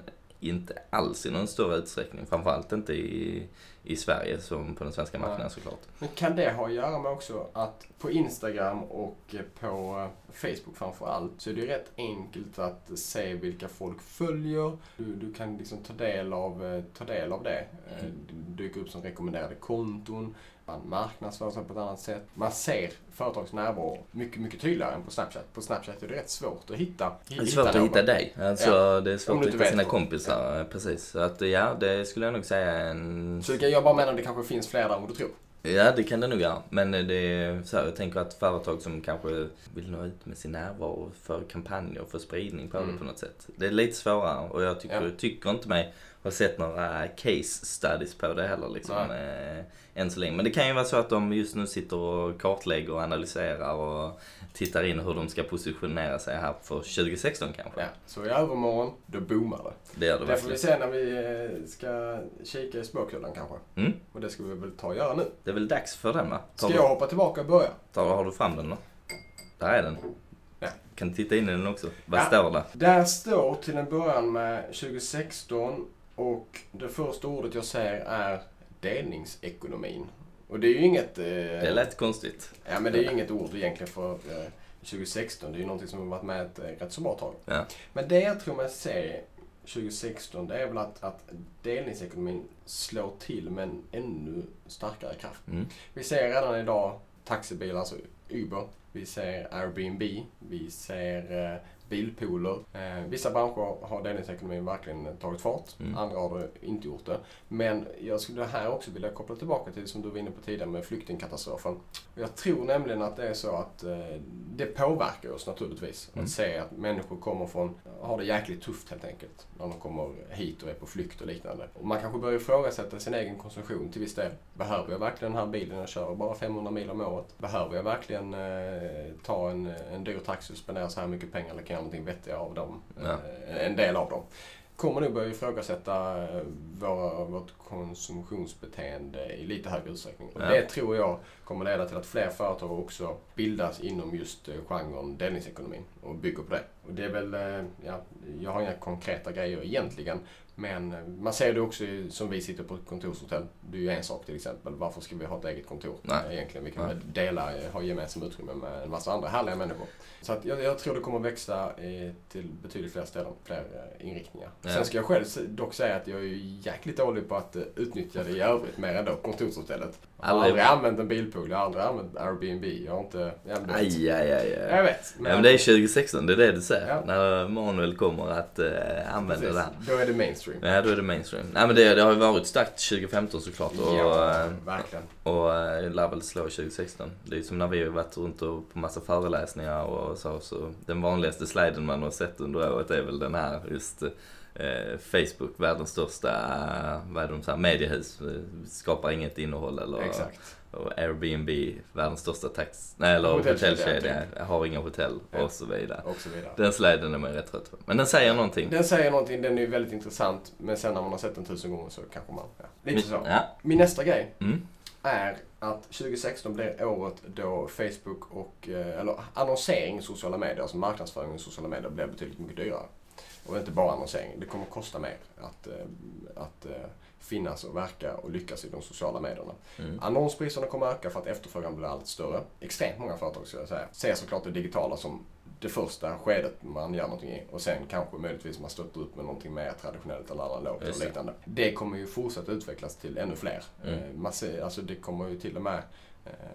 S2: inte alls i någon större utsträckning. Framförallt inte i, i Sverige som på den svenska marknaden såklart.
S1: Men kan det ha att göra med också att på Instagram och på Facebook framför allt så är det ju rätt enkelt att se vilka folk följer. Du, du kan liksom ta del av, ta del av det.
S2: Mm.
S1: Det dyker upp som rekommenderade konton. Man marknadsför sig på ett annat sätt. Man ser företags närvaro mycket, mycket tydligare än på Snapchat. På Snapchat är det rätt svårt att hitta
S2: Det är svårt att hitta dig. Alltså,
S1: Ja.
S2: Det är svårt att hitta sina kompisar. Precis. Så att ja, det skulle jag nog säga en...
S1: Jag bara menar det kanske finns fler där än vad du tror.
S2: Ja, det kan det nog göra. Men det är så här, jag tänker att företag som kanske vill nå ut med sin närvaro för kampanjer, för spridning på
S1: Mm.
S2: det på något sätt. Det är lite svårare och jag tycker,
S1: Ja.
S2: tycker inte mig ha sett några case studies på det heller liksom. Eh, än så länge. Men det kan ju vara så att de just nu sitter och kartlägger och analyserar och tittar in hur de ska positionera sig här för 2016 kanske.
S1: Ja. Så i övermorgon, då boomar det.
S2: Det gör det
S1: Det får vi se när vi eh, ska kika i spåkulan kanske.
S2: Mm.
S1: Och det ska vi väl ta och göra nu.
S2: Det är väl dags för den va? Tar
S1: Ska
S2: du-
S1: jag hoppa tillbaka och börja?
S2: Tar, har du fram den då? Där är den.
S1: Ja.
S2: Kan titta in i den också. Vad
S1: Ja.
S2: står det?
S1: Där står till en början med 2016 och det första ordet jag ser är delningsekonomin. Och det är ju inget... Eh,
S2: Det lät konstigt.
S1: Ja, men det är ju inget ord egentligen för eh, 2016. Det är ju någonting som har varit med ett eh, rätt så bra tag.
S2: Ja.
S1: Men det jag tror man ser 2016 det är väl att, att delningsekonomin slår till med en ännu starkare kraft.
S2: Mm.
S1: Vi ser redan idag taxibilar, alltså Uber. Vi ser Airbnb. Vi ser eh, bilpooler. Eh, vissa branscher har delningsekonomin verkligen tagit fart.
S2: Mm.
S1: Andra har det inte gjort det. Men jag skulle här också vilja koppla tillbaka till det som du var inne på tidigare med flyktingkatastrofen. Jag tror nämligen att det är så att eh, det påverkar oss naturligtvis.
S2: Mm.
S1: Att se att människor kommer från, har det jäkligt tufft helt enkelt. När de kommer hit och är på flykt och liknande. Och man kanske börjar ifrågasätta sin egen konsumtion till viss del. Behöver jag verkligen den här bilen? Jag kör bara 500 mil om året. Behöver jag verkligen eh, ta en, en dyr taxi och spendera så här mycket pengar? Eller kan någonting vettigare av dem?
S2: Ja.
S1: Eh, en del av dem kommer nog börja ifrågasätta eh, våra, vårt konsumtionsbeteende i lite högre utsträckning. Och
S2: Ja.
S1: Det tror jag kommer leda till att fler företag också bildas inom just eh, genren delningsekonomin och bygger på det. Och det är väl, ja, jag har inga konkreta grejer egentligen. Men eh, man ser det också som vi sitter på ett kontorshotell. Det är ju en sak till exempel. Varför ska vi ha ett eget kontor?
S2: Nej.
S1: Eh, Egentligen. Vi kan väl dela, eh, ha gemensamma utrymme med en massa andra härliga människor. Så att jag, jag tror det kommer växa till betydligt fler ställen, fler inriktningar.
S2: Ja.
S1: Sen ska jag själv dock säga att jag är jäkligt dålig på att utnyttja det i övrigt mer än då kontorshotellet. Jag har
S2: Aldrig-
S1: använt en bilpool, jag har aldrig använt Airbnb. Jag har inte... Jag vet.
S2: Aj, aj, aj.
S1: Jag
S2: aj.
S1: vet.
S2: Ja, men det är 2016, det är det du säger.
S1: Ja.
S2: När Manuel kommer att eh, använda
S1: Precis.
S2: det här.
S1: Då är det mainstream.
S2: Ja, då är det mainstream. Nej men det, det har ju varit starkt 2015 såklart och,
S1: ja,
S2: eh,
S1: verkligen.
S2: och eh, lär väl slå 2016. Det är som när vi har varit runt och på massa föreläsningar och så, så den vanligaste sliden man har sett under året är väl den här just eh, Facebook, världens största, eh, vad är de, så här, mediehus, eh, skapar inget innehåll eller
S1: Exakt.
S2: och Airbnb, världens största tax, nej, eller
S1: Hotellkedja,
S2: hotellkedja, har inga hotell
S1: Ja.
S2: och så vidare.
S1: Och så vidare.
S2: Den sliden är man rätt trött på. Men den säger någonting.
S1: Den säger någonting, den är ju väldigt intressant. Men sen när man har sett den tusen gånger så kanske man... Ja, lite så.
S2: Ja.
S1: Min nästa grej
S2: Mm.
S1: är att 2016 blir året då Facebook och, eh, eller annonsering i sociala medier, alltså marknadsföring i sociala medier blir betydligt mycket dyrare. Och inte bara annonsering, det kommer kosta mer att, eh, att eh, finnas och verka och lyckas i de sociala medierna.
S2: Mm.
S1: Annonspriserna kommer öka för att efterfrågan blir allt större. Extremt många företag ska jag säga. Ser såklart det digitala som det första skedet man gör någonting i och sen kanske möjligtvis man stöttar upp med någonting mer traditionellt eller analogt och liknande. Det kommer ju fortsätta utvecklas till ännu fler.
S2: Mm.
S1: Eh, Man ser, alltså det kommer ju till och med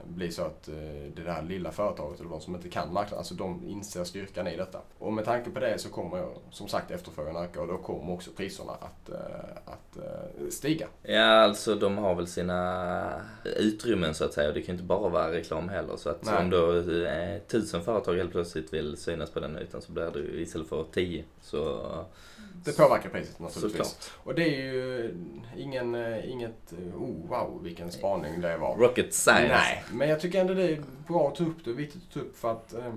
S1: bli så att eh, det där lilla företaget eller de som inte kan marknaden, alltså de inser styrkan i detta. Och med tanke på det så kommer som sagt efterfrågan öka och då kommer också priserna att, eh, att eh, stiga.
S2: Ja, alltså de har väl sina utrymmen så att säga och det kan ju inte bara vara reklam heller. Så att
S1: Nej.
S2: om då eh, tusen företag helt plötsligt vill synas på den ytan så blir det ju istället för tio. Så
S1: Det påverkar priset naturligtvis.
S2: såklart.
S1: Och det är ju ingen, eh, inget, eh, oh wow vilken spaning det var.
S2: Rocket science.
S1: Nej, men jag tycker ändå det är bra att ta upp det och viktigt att ta upp för att eh,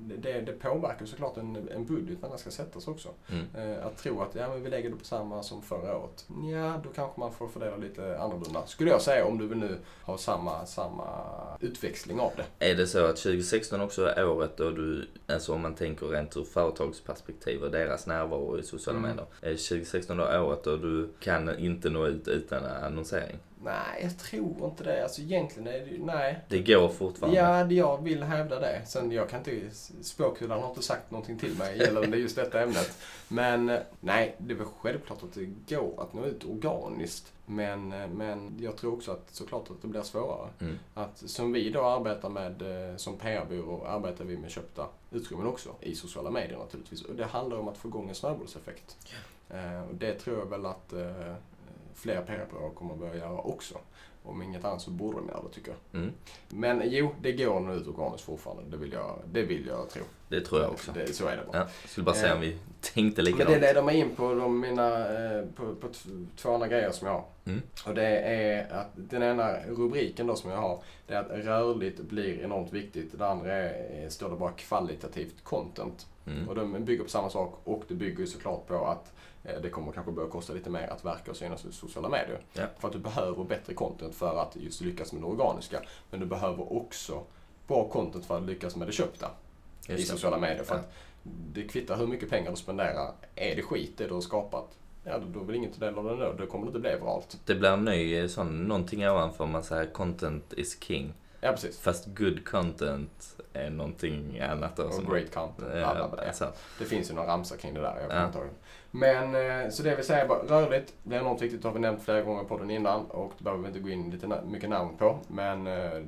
S1: det, det påverkar såklart en, en budget när den ska sättas också.
S2: Mm.
S1: Eh, att tro att ja, men vi lägger det på samma som förra året. Ja, då kanske man får fördela lite annorlunda. Skulle jag säga om du vill nu ha samma, samma utväxling av det.
S2: Är det så att 2016 också är året då du, alltså om man tänker rent ur företagsperspektiv och deras närvaro i sociala
S1: Mm.
S2: medier. Är 2016 då året då du kan inte nå ut utan annonsering?
S1: Nej, jag tror inte det. Alltså egentligen är det ju, nej.
S2: Det går fortfarande.
S1: Ja, det- jag vill hävda det. Sen jag kan inte, spåkulan har inte sagt någonting till mig gällande just detta ämnet. Men eh, nej, det är väl självklart att det går att nå ut organiskt. Men, eh, men jag tror också att såklart att det blir svårare.
S2: Mm.
S1: Att som vi då arbetar med, eh, som PR-byrå, arbetar vi med köpta utrymmen också. I sociala medier naturligtvis. Och det handlar om att få igång en snöbollseffekt. Eh, Och det tror jag väl att fler PR-byråer kommer att börja göra också. Om inget annat så borde de göra det tycker jag.
S2: Mm.
S1: Men jo, det går nå ut organiskt fortfarande. Det vill jag, det vill jag tro.
S2: Det tror jag också.
S1: Det, så är det bara.
S2: Ja, jag skulle bara säga om vi tänkte
S1: Men det
S2: likadant.
S1: leder mig in på de, mina, eh, på, på två andra grejer som jag har.
S2: Mm.
S1: Och det är att den ena rubriken då som jag har, det är att rörligt blir enormt viktigt. Det andra är, är- står det bara kvalitativt content.
S2: Mm.
S1: Och de bygger på samma sak och det bygger såklart på att eh, det kommer kanske börja kosta lite mer att verka och synas i sociala medier.
S2: Ja.
S1: För att du behöver bättre content för att just lyckas med det organiska. Men du behöver också bra content för att lyckas med det köpta i
S2: Just det.
S1: sociala medier. För
S2: Ja.
S1: att det kvittar hur mycket pengar du spenderar. Är det skit det du har skapat, ja då, ingen ta del av det då. Då kommer det inte bli viralt.
S2: Det blir en ny eh, sån, någonting ovanför man säger content is king.
S1: Ja, precis.
S2: Fast good content är någonting annat då.
S1: Och great content.
S2: Ja,
S1: bla, bla, bla. Det finns ju några ramsor kring det där. Jag
S2: Ja.
S1: ihåg. Men eh, så det vill säga bara rörligt blir enormt viktigt. Det har vi nämnt flera gånger på den innan och det behöver vi inte gå in lite mycket närmare på. Men eh,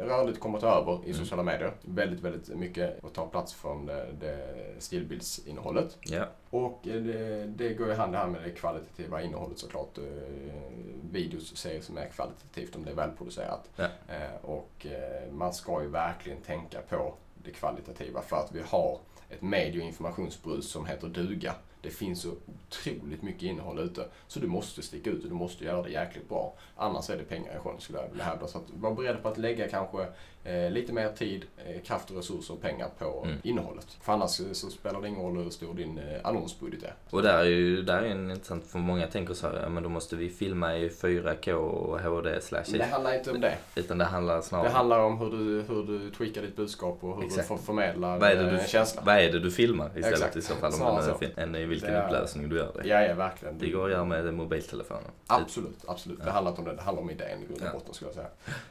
S1: rörligt kommer att ta över i
S2: Mm.
S1: sociala medier. Väldigt, väldigt mycket och ta plats från det, det stillbildsinnehållet.
S2: Ja,
S1: Och eh, det, det går ju hand i hand med det kvalitativa innehållet såklart. Eh, Videos ser som är kvalitativt om det är välproducerat. Eh, Och eh, man ska ju verkligen tänka på det kvalitativa för att vi har ett medie och informationsbrus som heter duga. Det finns så otroligt mycket innehåll ute. Så du måste sticka ut och du måste göra det jäkligt bra. Annars är det pengar i sjön skulle jag vilja hävda. Så att var beredd på att lägga kanske eh, lite mer tid, eh, kraft och resurser och pengar på
S2: Mm.
S1: innehållet. För annars eh, så spelar det ingen roll hur stor din eh, annonsbudget är.
S2: och där är ju där är en intressant, för många tänker så här, ja men då måste vi filma i 4K och HD slash
S1: det handlar inte om det.
S2: Utan det handlar snarare
S1: Det handlar om hur du, hur du tweakar ditt budskap och hur
S2: Exakt.
S1: du får förmedla
S2: vad är, det
S1: eh,
S2: du,
S1: en känsla.
S2: vad är det du filmar istället
S1: Exakt.
S2: i så fall om
S1: Snarare
S2: det än i vilken
S1: Det är-
S2: upplösning du gör det.
S1: Ja, ja, verkligen.
S2: Det går att göra med mobiltelefonen.
S1: Absolut, absolut. Det
S2: Ja.
S1: handlar inte om det. Det handlar om idén i grund och
S2: Ja.
S1: botten skulle jag säga.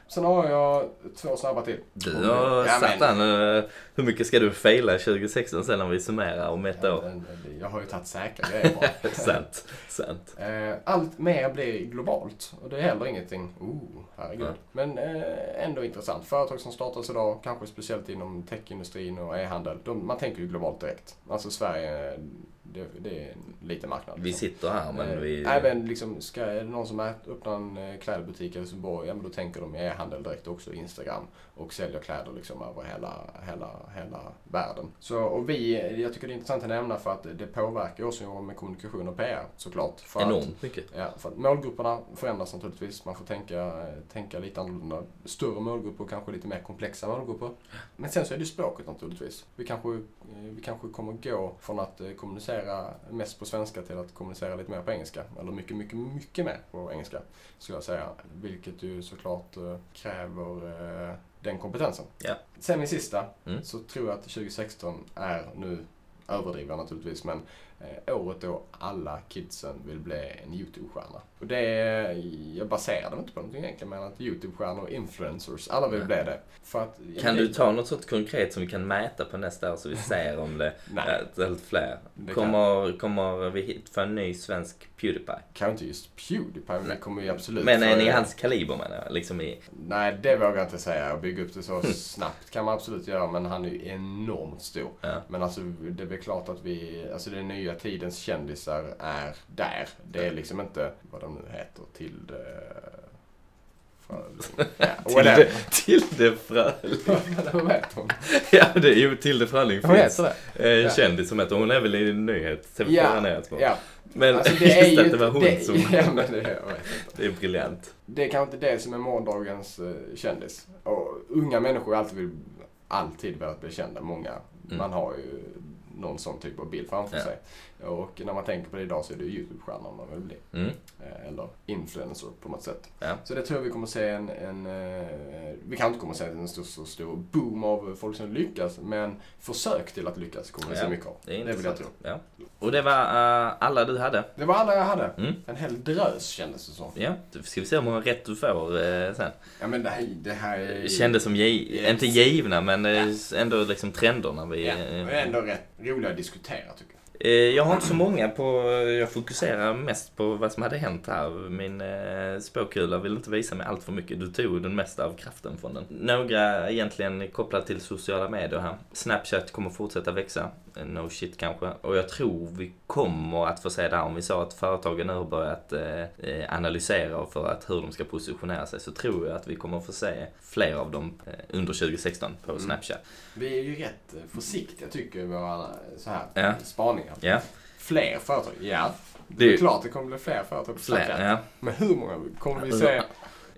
S1: Sen har jag två snabba till.
S2: Du har
S1: Ja,
S2: satt
S1: men-
S2: den. eh, Hur mycket ska du faila 2016 sen när vi summerar om ett
S1: Ja,
S2: år?
S1: men, Jag har ju tagit säkra grejer
S2: sant, sant.
S1: Eh, Allt mer blir globalt och det är heller ingenting, oh, herregud.
S2: Ja.
S1: Men eh, ändå intressant. Företag som startas idag, kanske speciellt inom techindustrin och e-handel, de, man tänker ju globalt direkt. Alltså Sverige, det, det är en liten marknad.
S2: Vi
S1: liksom.
S2: sitter här men
S1: Eh,
S2: vi...
S1: Även liksom, ska, är det någon som öppnar en eh, klädbutik i Helsingborg, ja men då tänker de e-handel direkt också, Instagram. Och säljer kläder liksom över hela, hela, hela världen. Så, och vi, jag tycker det är intressant att nämna för att det påverkar oss ju med kommunikation och PR såklart. För Att,
S2: Enormt mycket.
S1: Ja, för att målgrupperna förändras naturligtvis. Man får tänka, tänka lite annorlunda. Större målgrupper och kanske lite mer komplexa målgrupper. Men sen så är det språket naturligtvis. Vi kanske, eh, vi kanske kommer gå från att eh, kommunicera mest på svenska till att kommunicera lite mer på engelska. Eller mycket, mycket, mycket mer på engelska skulle jag säga. Vilket ju såklart eh, kräver den kompetensen.
S2: Ja.
S1: Sen min sista,
S2: Mm.
S1: så tror jag att 2016 är nu överdriver jag naturligtvis, men eh, året då alla kidsen vill bli en YouTube-stjärna. Och det är, jag baserar det inte på någonting egentligen, men att YouTube-stjärnor och influencers, alla vill bli det. Att,
S2: Kan du ta något sånt konkret som vi kan mäta på nästa år så vi ser om det är fler?
S1: det kan,
S2: Kommer, kommer vi hit för en ny svensk Pewdiepie?
S1: kan inte just Pewdiepie, men det kommer ju absolut...
S2: Men är ni i hans kaliber menar jag? Liksom i...
S1: Nej, det vågar jag inte säga. Att bygga upp det så snabbt kan man absolut göra, men han är ju enormt stor.
S2: Ja.
S1: Men alltså, det är väl klart att vi, alltså den nya tidens kändisar är där. Det är liksom inte, vad de nu heter, till Fröling. Ja.
S2: Tilde Fröling.
S1: Vad heter hon?
S2: Ja, det är ju Tilde Fröling
S1: Hon
S2: finns.
S1: heter det?
S2: En
S1: Ja.
S2: kändis som heter, hon är väl i nyhet, TV4
S1: Ja,
S2: Nyhetsmorgon.
S1: Ja,
S2: Men
S1: alltså det är
S2: just
S1: ju
S2: att det var hon
S1: det,
S2: som...
S1: Ja, men det, inte.
S2: Det är briljant.
S1: det är kanske inte det som är morgondagens eh, kändis. Och unga människor har alltid, vill, alltid velat bli kända. Många.
S2: Mm.
S1: Man har ju någon sån typ av bild framför
S2: Ja.
S1: sig. Och när man tänker på det idag så är det YouTube-stjärnor man vill bli.
S2: Mm.
S1: Eh, Eller influencer på något sätt.
S2: Ja.
S1: Så det tror jag vi kommer se en, en eh, vi kan inte kommer se en stor, så stor boom av folk som lyckas, men försök till att lyckas kommer vi se
S2: Ja,
S1: mycket av.
S2: Det är
S1: Det vill jag tro.
S2: Ja. Och det var eh, alla du hade?
S1: Det var alla jag hade.
S2: Mm.
S1: En hel drös kändes det som.
S2: Ja, då ska vi se hur många rätt du får eh, sen.
S1: Ja men det här, det här är...
S2: Kändes som,
S1: Yes.
S2: inte givna, men eh, ändå liksom trenderna vi...
S1: Ja, är ändå rätt roliga att diskutera tycker jag.
S2: Eh, Jag har inte så många på, jag fokuserar mest på vad som hade hänt här. Min eh, spåkula vill inte visa mig allt för mycket. Du tog den mesta av kraften från den. Några egentligen kopplat till sociala medier här. Snapchat kommer fortsätta växa. No shit kanske. Och jag tror vi kommer att få se det här. Om vi sa att företagen nu har börjat eh, analysera för att hur de ska positionera sig så tror jag att vi kommer att få se fler av dem under 2016 på
S1: Mm.
S2: Snapchat.
S1: Vi är ju rätt försiktiga tycker jag våra så här,
S2: Ja.
S1: spaningar.
S2: Ja,
S1: Fler företag, ja. Det är klart det kommer bli fler företag
S2: fler. Ja.
S1: Men hur många kommer vi se?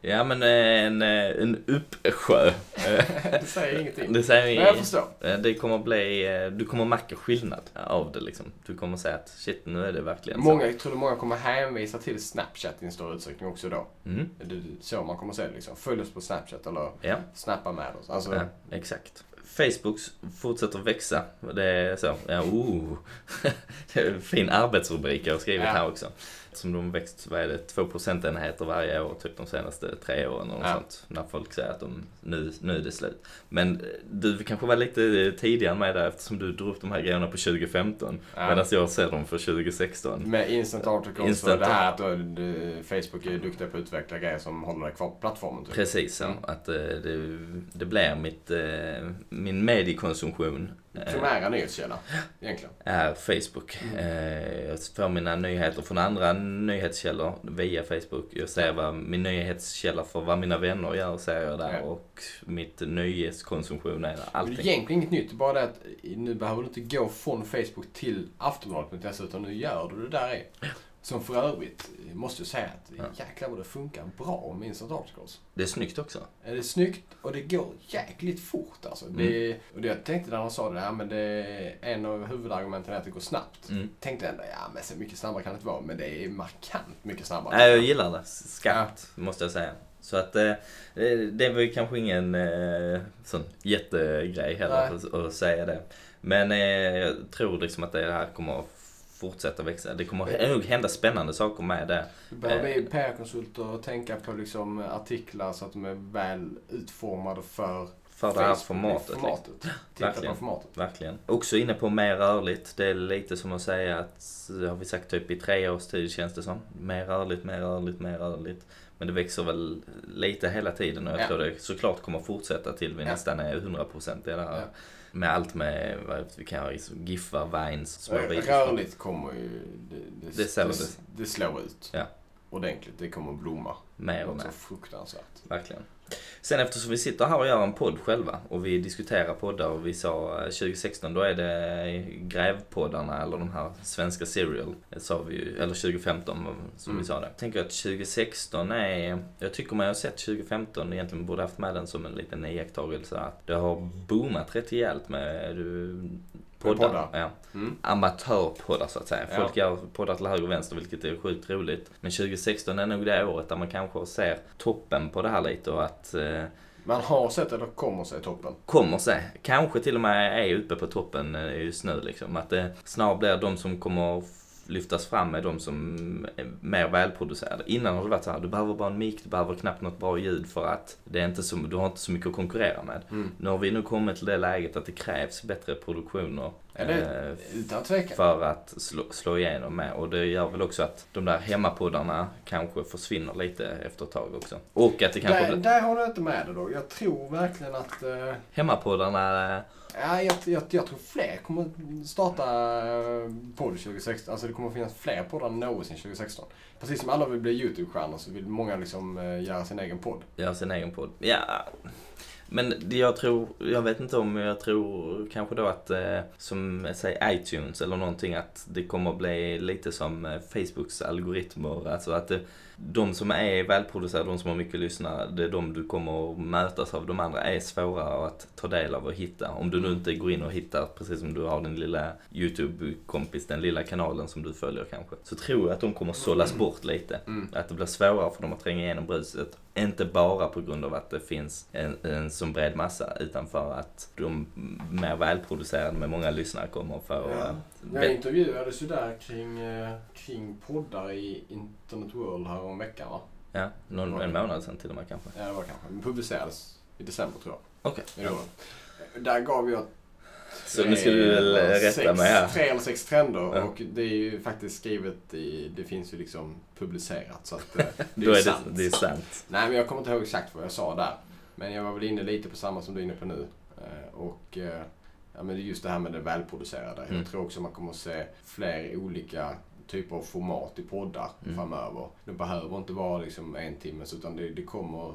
S2: Ja men eh, en, eh, en uppsjö.
S1: Det säger ingenting.
S2: Det säger
S1: Men jag förstår.
S2: Det kommer bli, eh, du kommer märka skillnad av det liksom. Du kommer säga att shit nu är det verkligen
S1: Många, jag tror många kommer hänvisa till Snapchat i en större utsträckning också då.
S2: så. Mm.
S1: Det är så man kommer se det liksom. Följ oss på Snapchat eller
S2: Ja,
S1: snappa med oss. Alltså,
S2: ja, exakt. Facebook fortsätter växa. Det är så, ja oh. Det är en fin arbetsrubrik jag har skrivit
S1: Ja.
S2: här också. Som de växt, vad är det, två procentenheter varje år typ de senaste tre åren och
S1: Ja.
S2: sånt. När folk säger att de, nu, nu är det slut. Men eh, du kanske var lite tidigare med där eftersom du drog upp de här grejerna på 2015.
S1: Ja.
S2: Medan jag ser dem för 2016.
S1: Med instant articles
S2: Instant
S1: och det här att det- Facebook är duktiga på att utveckla grejer som håller dig kvar på plattformen. Typ.
S2: Precis så.
S1: Mm.
S2: Att eh, det, det blir mitt, eh, min mediekonsumtion eh,
S1: Primära nyhetskälla, egentligen.
S2: är Facebook.
S1: Mm.
S2: Eh, jag får mina nyheter från andra nyhetskällor via Facebook. Jag ser vad min nyhetskälla för vad mina vänner gör ser jag där
S1: Ja.
S2: och mitt nöjeskonsumtion är
S1: Det är
S2: allting.
S1: egentligen inget nytt, bara det att nu behöver du inte gå från Facebook till Aftonbladet.se utan nu gör du det där i. Som för övrigt, eh, måste jag säga att
S2: Ja.
S1: jäklar vad det funkar bra med instant articles.
S2: Det är snyggt också.
S1: Eh, Det är snyggt och det går jäkligt fort alltså. Det, och det jag tänkte när han sa det, ja, men det är en av huvudargumenten är att det går snabbt.
S2: Mm.
S1: Tänkte ändå, ja men så mycket snabbare kan det inte vara. Men det är markant mycket snabbare.
S2: Nej, jag gillar det. Skarpt, måste jag säga. Så att eh, det var ju kanske ingen eh, sån jättegrej heller att, att säga det. Men eh, jag tror liksom att det här kommer att fortsätta växa. Det kommer nog hända spännande saker med det.
S1: Vi behöver vi PR-konsulter tänka på liksom artiklar så att de är väl utformade för
S2: För det här formatet. Liksom.
S1: formatet. Titta
S2: Verkligen.
S1: formatet.
S2: Verkligen. Också inne på mer rörligt. Det är lite som att säga att, det har vi sagt typ i tre års tid känns det som. Mer rörligt, mer rörligt, mer rörligt. Men det växer väl lite hela tiden och jag
S1: Ja.
S2: tror det såklart kommer fortsätta till vi
S1: Ja.
S2: nästan är 100% i det här.
S1: Ja.
S2: Med allt med, vad vi kan ha, giffar, vines, små.
S1: Rörligt kommer ju... Det, det,
S2: Det ser
S1: det,
S2: det.
S1: slår ut.
S2: Ja.
S1: Ordentligt. Det kommer blomma.
S2: Mer och mer.
S1: så fruktansvärt.
S2: Verkligen. Sen eftersom vi sitter här och gör en podd själva och vi diskuterar poddar och vi sa eh, 2016 då är det grävpoddarna eller de här svenska serial. Det sa vi ju, eller 2015 som
S1: Mm.
S2: vi sa det. Jag tänker att 2016 är, jag tycker man har sett 2015 egentligen borde haft med den som en liten iakttagelse att det har boomat rätt rejält med du, poddar.
S1: poddar.
S2: Ja
S1: Mm.
S2: amatörpoddar så att säga.
S1: Ja.
S2: Folk gör poddar till höger och vänster vilket är sjukt roligt. Men 2016 är nog det året där man kanske ser toppen på det här lite och att eh,
S1: Man har sett eller kommer se toppen.
S2: kommer se, kanske till och med är uppe på toppen eh, just nu liksom. Att det snarare blir de som kommer lyftas fram är de som är mer välproducerade. Innan har det varit så här, du behöver bara en mick, du behöver knappt något bra ljud för att det är inte så, du har inte så mycket att konkurrera med.
S1: Mm.
S2: Nu har vi nu kommit till det läget att det krävs bättre produktioner.
S1: Det-
S2: eh,
S1: Utan tvekan.
S2: för att slå, slå igenom med. Och det gör väl också att de där hemmapoddarna kanske försvinner lite efter ett tag också. Och att det kanske
S1: Där,
S2: blir...
S1: där håller jag inte med dig då. Jag tror verkligen att... Eh,
S2: Hemmapoddarna, eh,
S1: ja, jag, jag, jag tror fler kommer starta eh, podd 2016. Alltså det kommer finnas fler poddar än någonsin 2016. Precis som alla vill bli YouTube-stjärnor så vill många liksom göra sin egen podd.
S2: göra sin egen podd. Ja, men jag tror, jag vet inte om jag tror kanske då att, eh, som säg iTunes eller någonting, att det kommer bli lite som eh, Facebooks algoritmer. Alltså att det, de som är välproducerade, de som har mycket lyssnare, det är de du kommer att mötas av. De andra är svårare att ta del av och hitta. Om du nu inte går in och hittar, precis som du har din lilla YouTube-kompis, den lilla kanalen som du följer kanske. Så tror jag att de kommer sållas bort lite.
S1: Mm.
S2: Att det blir svårare för dem att tränga igenom bruset. Inte bara på grund av att det finns en, en så bred massa, utan för att de mer välproducerade med många lyssnare kommer för
S1: Ja. Jag intervjuades ju där kring, eh, kring poddar i Internet World här om veckan va?
S2: Ja, någon, en månad sedan till och med kanske.
S1: Ja, det var kanske. Den publicerades i december tror jag.
S2: Okej.
S1: År. Där gav jag
S2: Så nu ska du väl rätta
S1: sex,
S2: mig här.
S1: Tre eller sex trender
S2: Ja.
S1: och det är ju faktiskt skrivet i, det finns ju liksom publicerat så att eh, det är
S2: är det,
S1: sant.
S2: det är sant.
S1: Nej men jag kommer inte ihåg exakt vad jag sa där. Men jag var väl inne lite på samma som du är inne på nu. Eh, Och eh, ja, men det just det här med det välproducerade.
S2: Mm.
S1: Jag tror också man kommer att se fler olika typer av format i poddar
S2: Mm.
S1: framöver. Det behöver inte vara liksom en timmes utan det, det kommer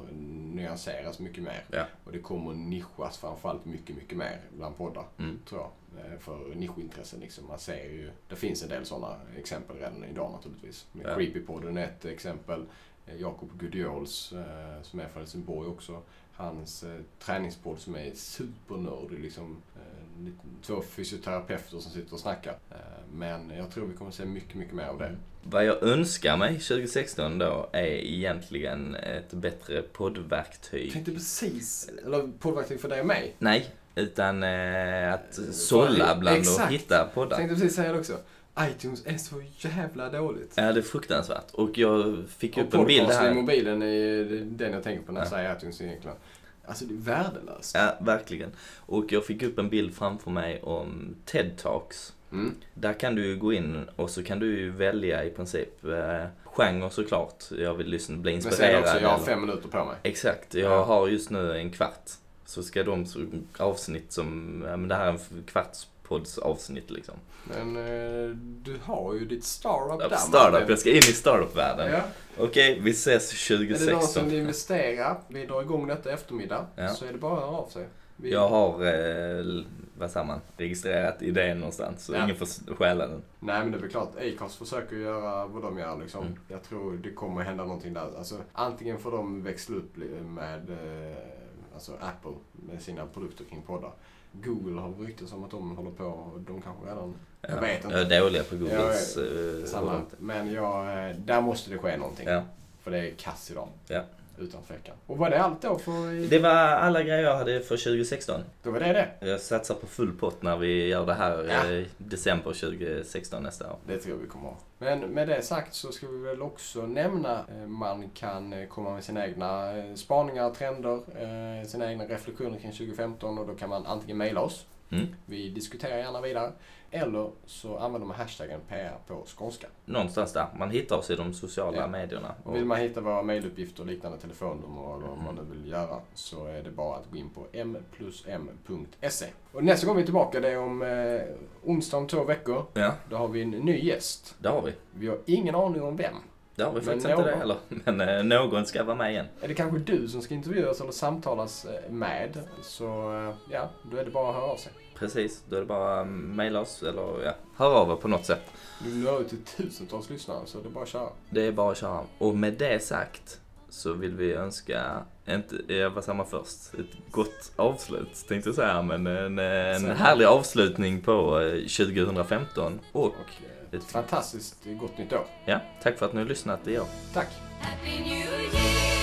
S1: nyanseras mycket mer.
S2: Ja.
S1: Och det kommer nischas framförallt mycket, mycket mer bland poddar.
S2: Mm.
S1: Tror jag. Eh, För nischintressen liksom. Man ser ju, det finns en del sådana exempel redan idag naturligtvis.
S2: Ja.
S1: Creepypodden är ett exempel. Eh, Jakob Gudiols eh, som är från Helsingborg också. Hans eh, träningspodd som är supernördig. Liksom, eh, två fysioterapeuter som sitter och snackar. Eh, men jag tror vi kommer se mycket, mycket mer av det.
S2: Vad jag önskar mig 2016 då är egentligen ett bättre
S1: Jag
S2: poddverktyg.
S1: tänkte precis, eller poddverktyg för dig och mig.
S2: Nej, utan eh, att
S1: Eh,
S2: sålla bland och
S1: exakt.
S2: hitta
S1: Jag
S2: poddar.
S1: tänkte precis säga det också. iTunes är så jävla dåligt.
S2: Ja, det är fruktansvärt. Och jag fick
S1: Och
S2: upp en bild
S1: podcast i
S2: här.
S1: mobilen är den jag tänker på när jag
S2: Ja.
S1: säger iTunes egentligen. Alltså det är värdelöst.
S2: Ja, verkligen. Och jag fick upp en bild framför mig om TED Talks.
S1: Mm.
S2: Där kan du gå in och så kan du välja i princip eh, genre såklart. Jag vill lyssna, bli
S1: Men sen
S2: inspirerad.
S1: också, jag har fem minuter på mig.
S2: Exakt, jag
S1: Ja.
S2: har just nu en kvart. Så ska de avsnitt som, ja men det här är en kvartspodds avsnitt liksom.
S1: Men eh, du har ju ditt startup där.
S2: Startup, jag ska in i startup-världen.
S1: Ja.
S2: Okej, vi ses
S1: Är det någon
S2: 2016.
S1: som vill investera, vi drar igång detta eftermiddag,
S2: Ja.
S1: så är det bara att höra av sig. Vi,
S2: Jag har, eh, vad säger man, registrerat idén någonstans. Så
S1: Ja.
S2: ingen får stjäla den.
S1: Nej men det är väl klart, Acast försöker göra vad de gör liksom.
S2: Mm.
S1: Jag tror det kommer hända någonting där. Alltså, antingen får de växla upp med eh, alltså Apple med sina produkter kring poddar. Google har ryktats om att de håller på, och de kanske redan Jag vet inte.
S2: Jag är dåliga på Googles... eh,
S1: samma. Men jag, eh, där måste det ske någonting.
S2: Ja.
S1: För det är kass idag.
S2: Ja.
S1: Utan tvekan. Och var det allt då för...
S2: Det var alla grejer jag hade för 2016.
S1: Då var det det.
S2: Jag satsar på full pott när vi gör det här
S1: Ja.
S2: i december 2016 nästa år.
S1: Det tror vi kommer ha. Men med det sagt så ska vi väl också nämna eh, man kan eh, komma med sina egna eh, spaningar, trender, eh, sina egna reflektioner kring 2015 och då kan man antingen mejla oss,
S2: Mm.
S1: vi diskuterar gärna vidare, eller så använder man hashtaggen PR på skånska.
S2: Någonstans där. Man hittar oss i de sociala
S1: Ja.
S2: medierna. Och,
S1: Vill man hitta våra mejluppgifter och liknande telefonnummer eller vad man nu vill göra så är det bara att gå in på mplusm.se. Och nästa gång vi är tillbaka det är om eh, onsdag om två veckor.
S2: ja,
S1: Då har vi en ny gäst.
S2: det har vi.
S1: Vi har ingen aning om vem.
S2: Det har vi faktiskt inte det heller. Men eh, någon ska vara med igen.
S1: Är det kanske du som ska intervjuas eller samtalas eh, med så eh, ja, då är det bara att höra av sig.
S2: Precis, då är det bara att mejla oss eller ja, hör av er på något sätt.
S1: Du når ut till tusentals lyssnare så det är bara att köra.
S2: Det är bara att köra. Och med det sagt så vill vi önska, inte, jag var samma först, ett gott avslut tänkte jag säga, men en, en härlig avslutning på eh, 2015. Och
S1: Och eh, ett fantastiskt gott nytt år.
S2: ja, tack för att ni har lyssnat i år.
S1: Tack!
S3: Happy New Year.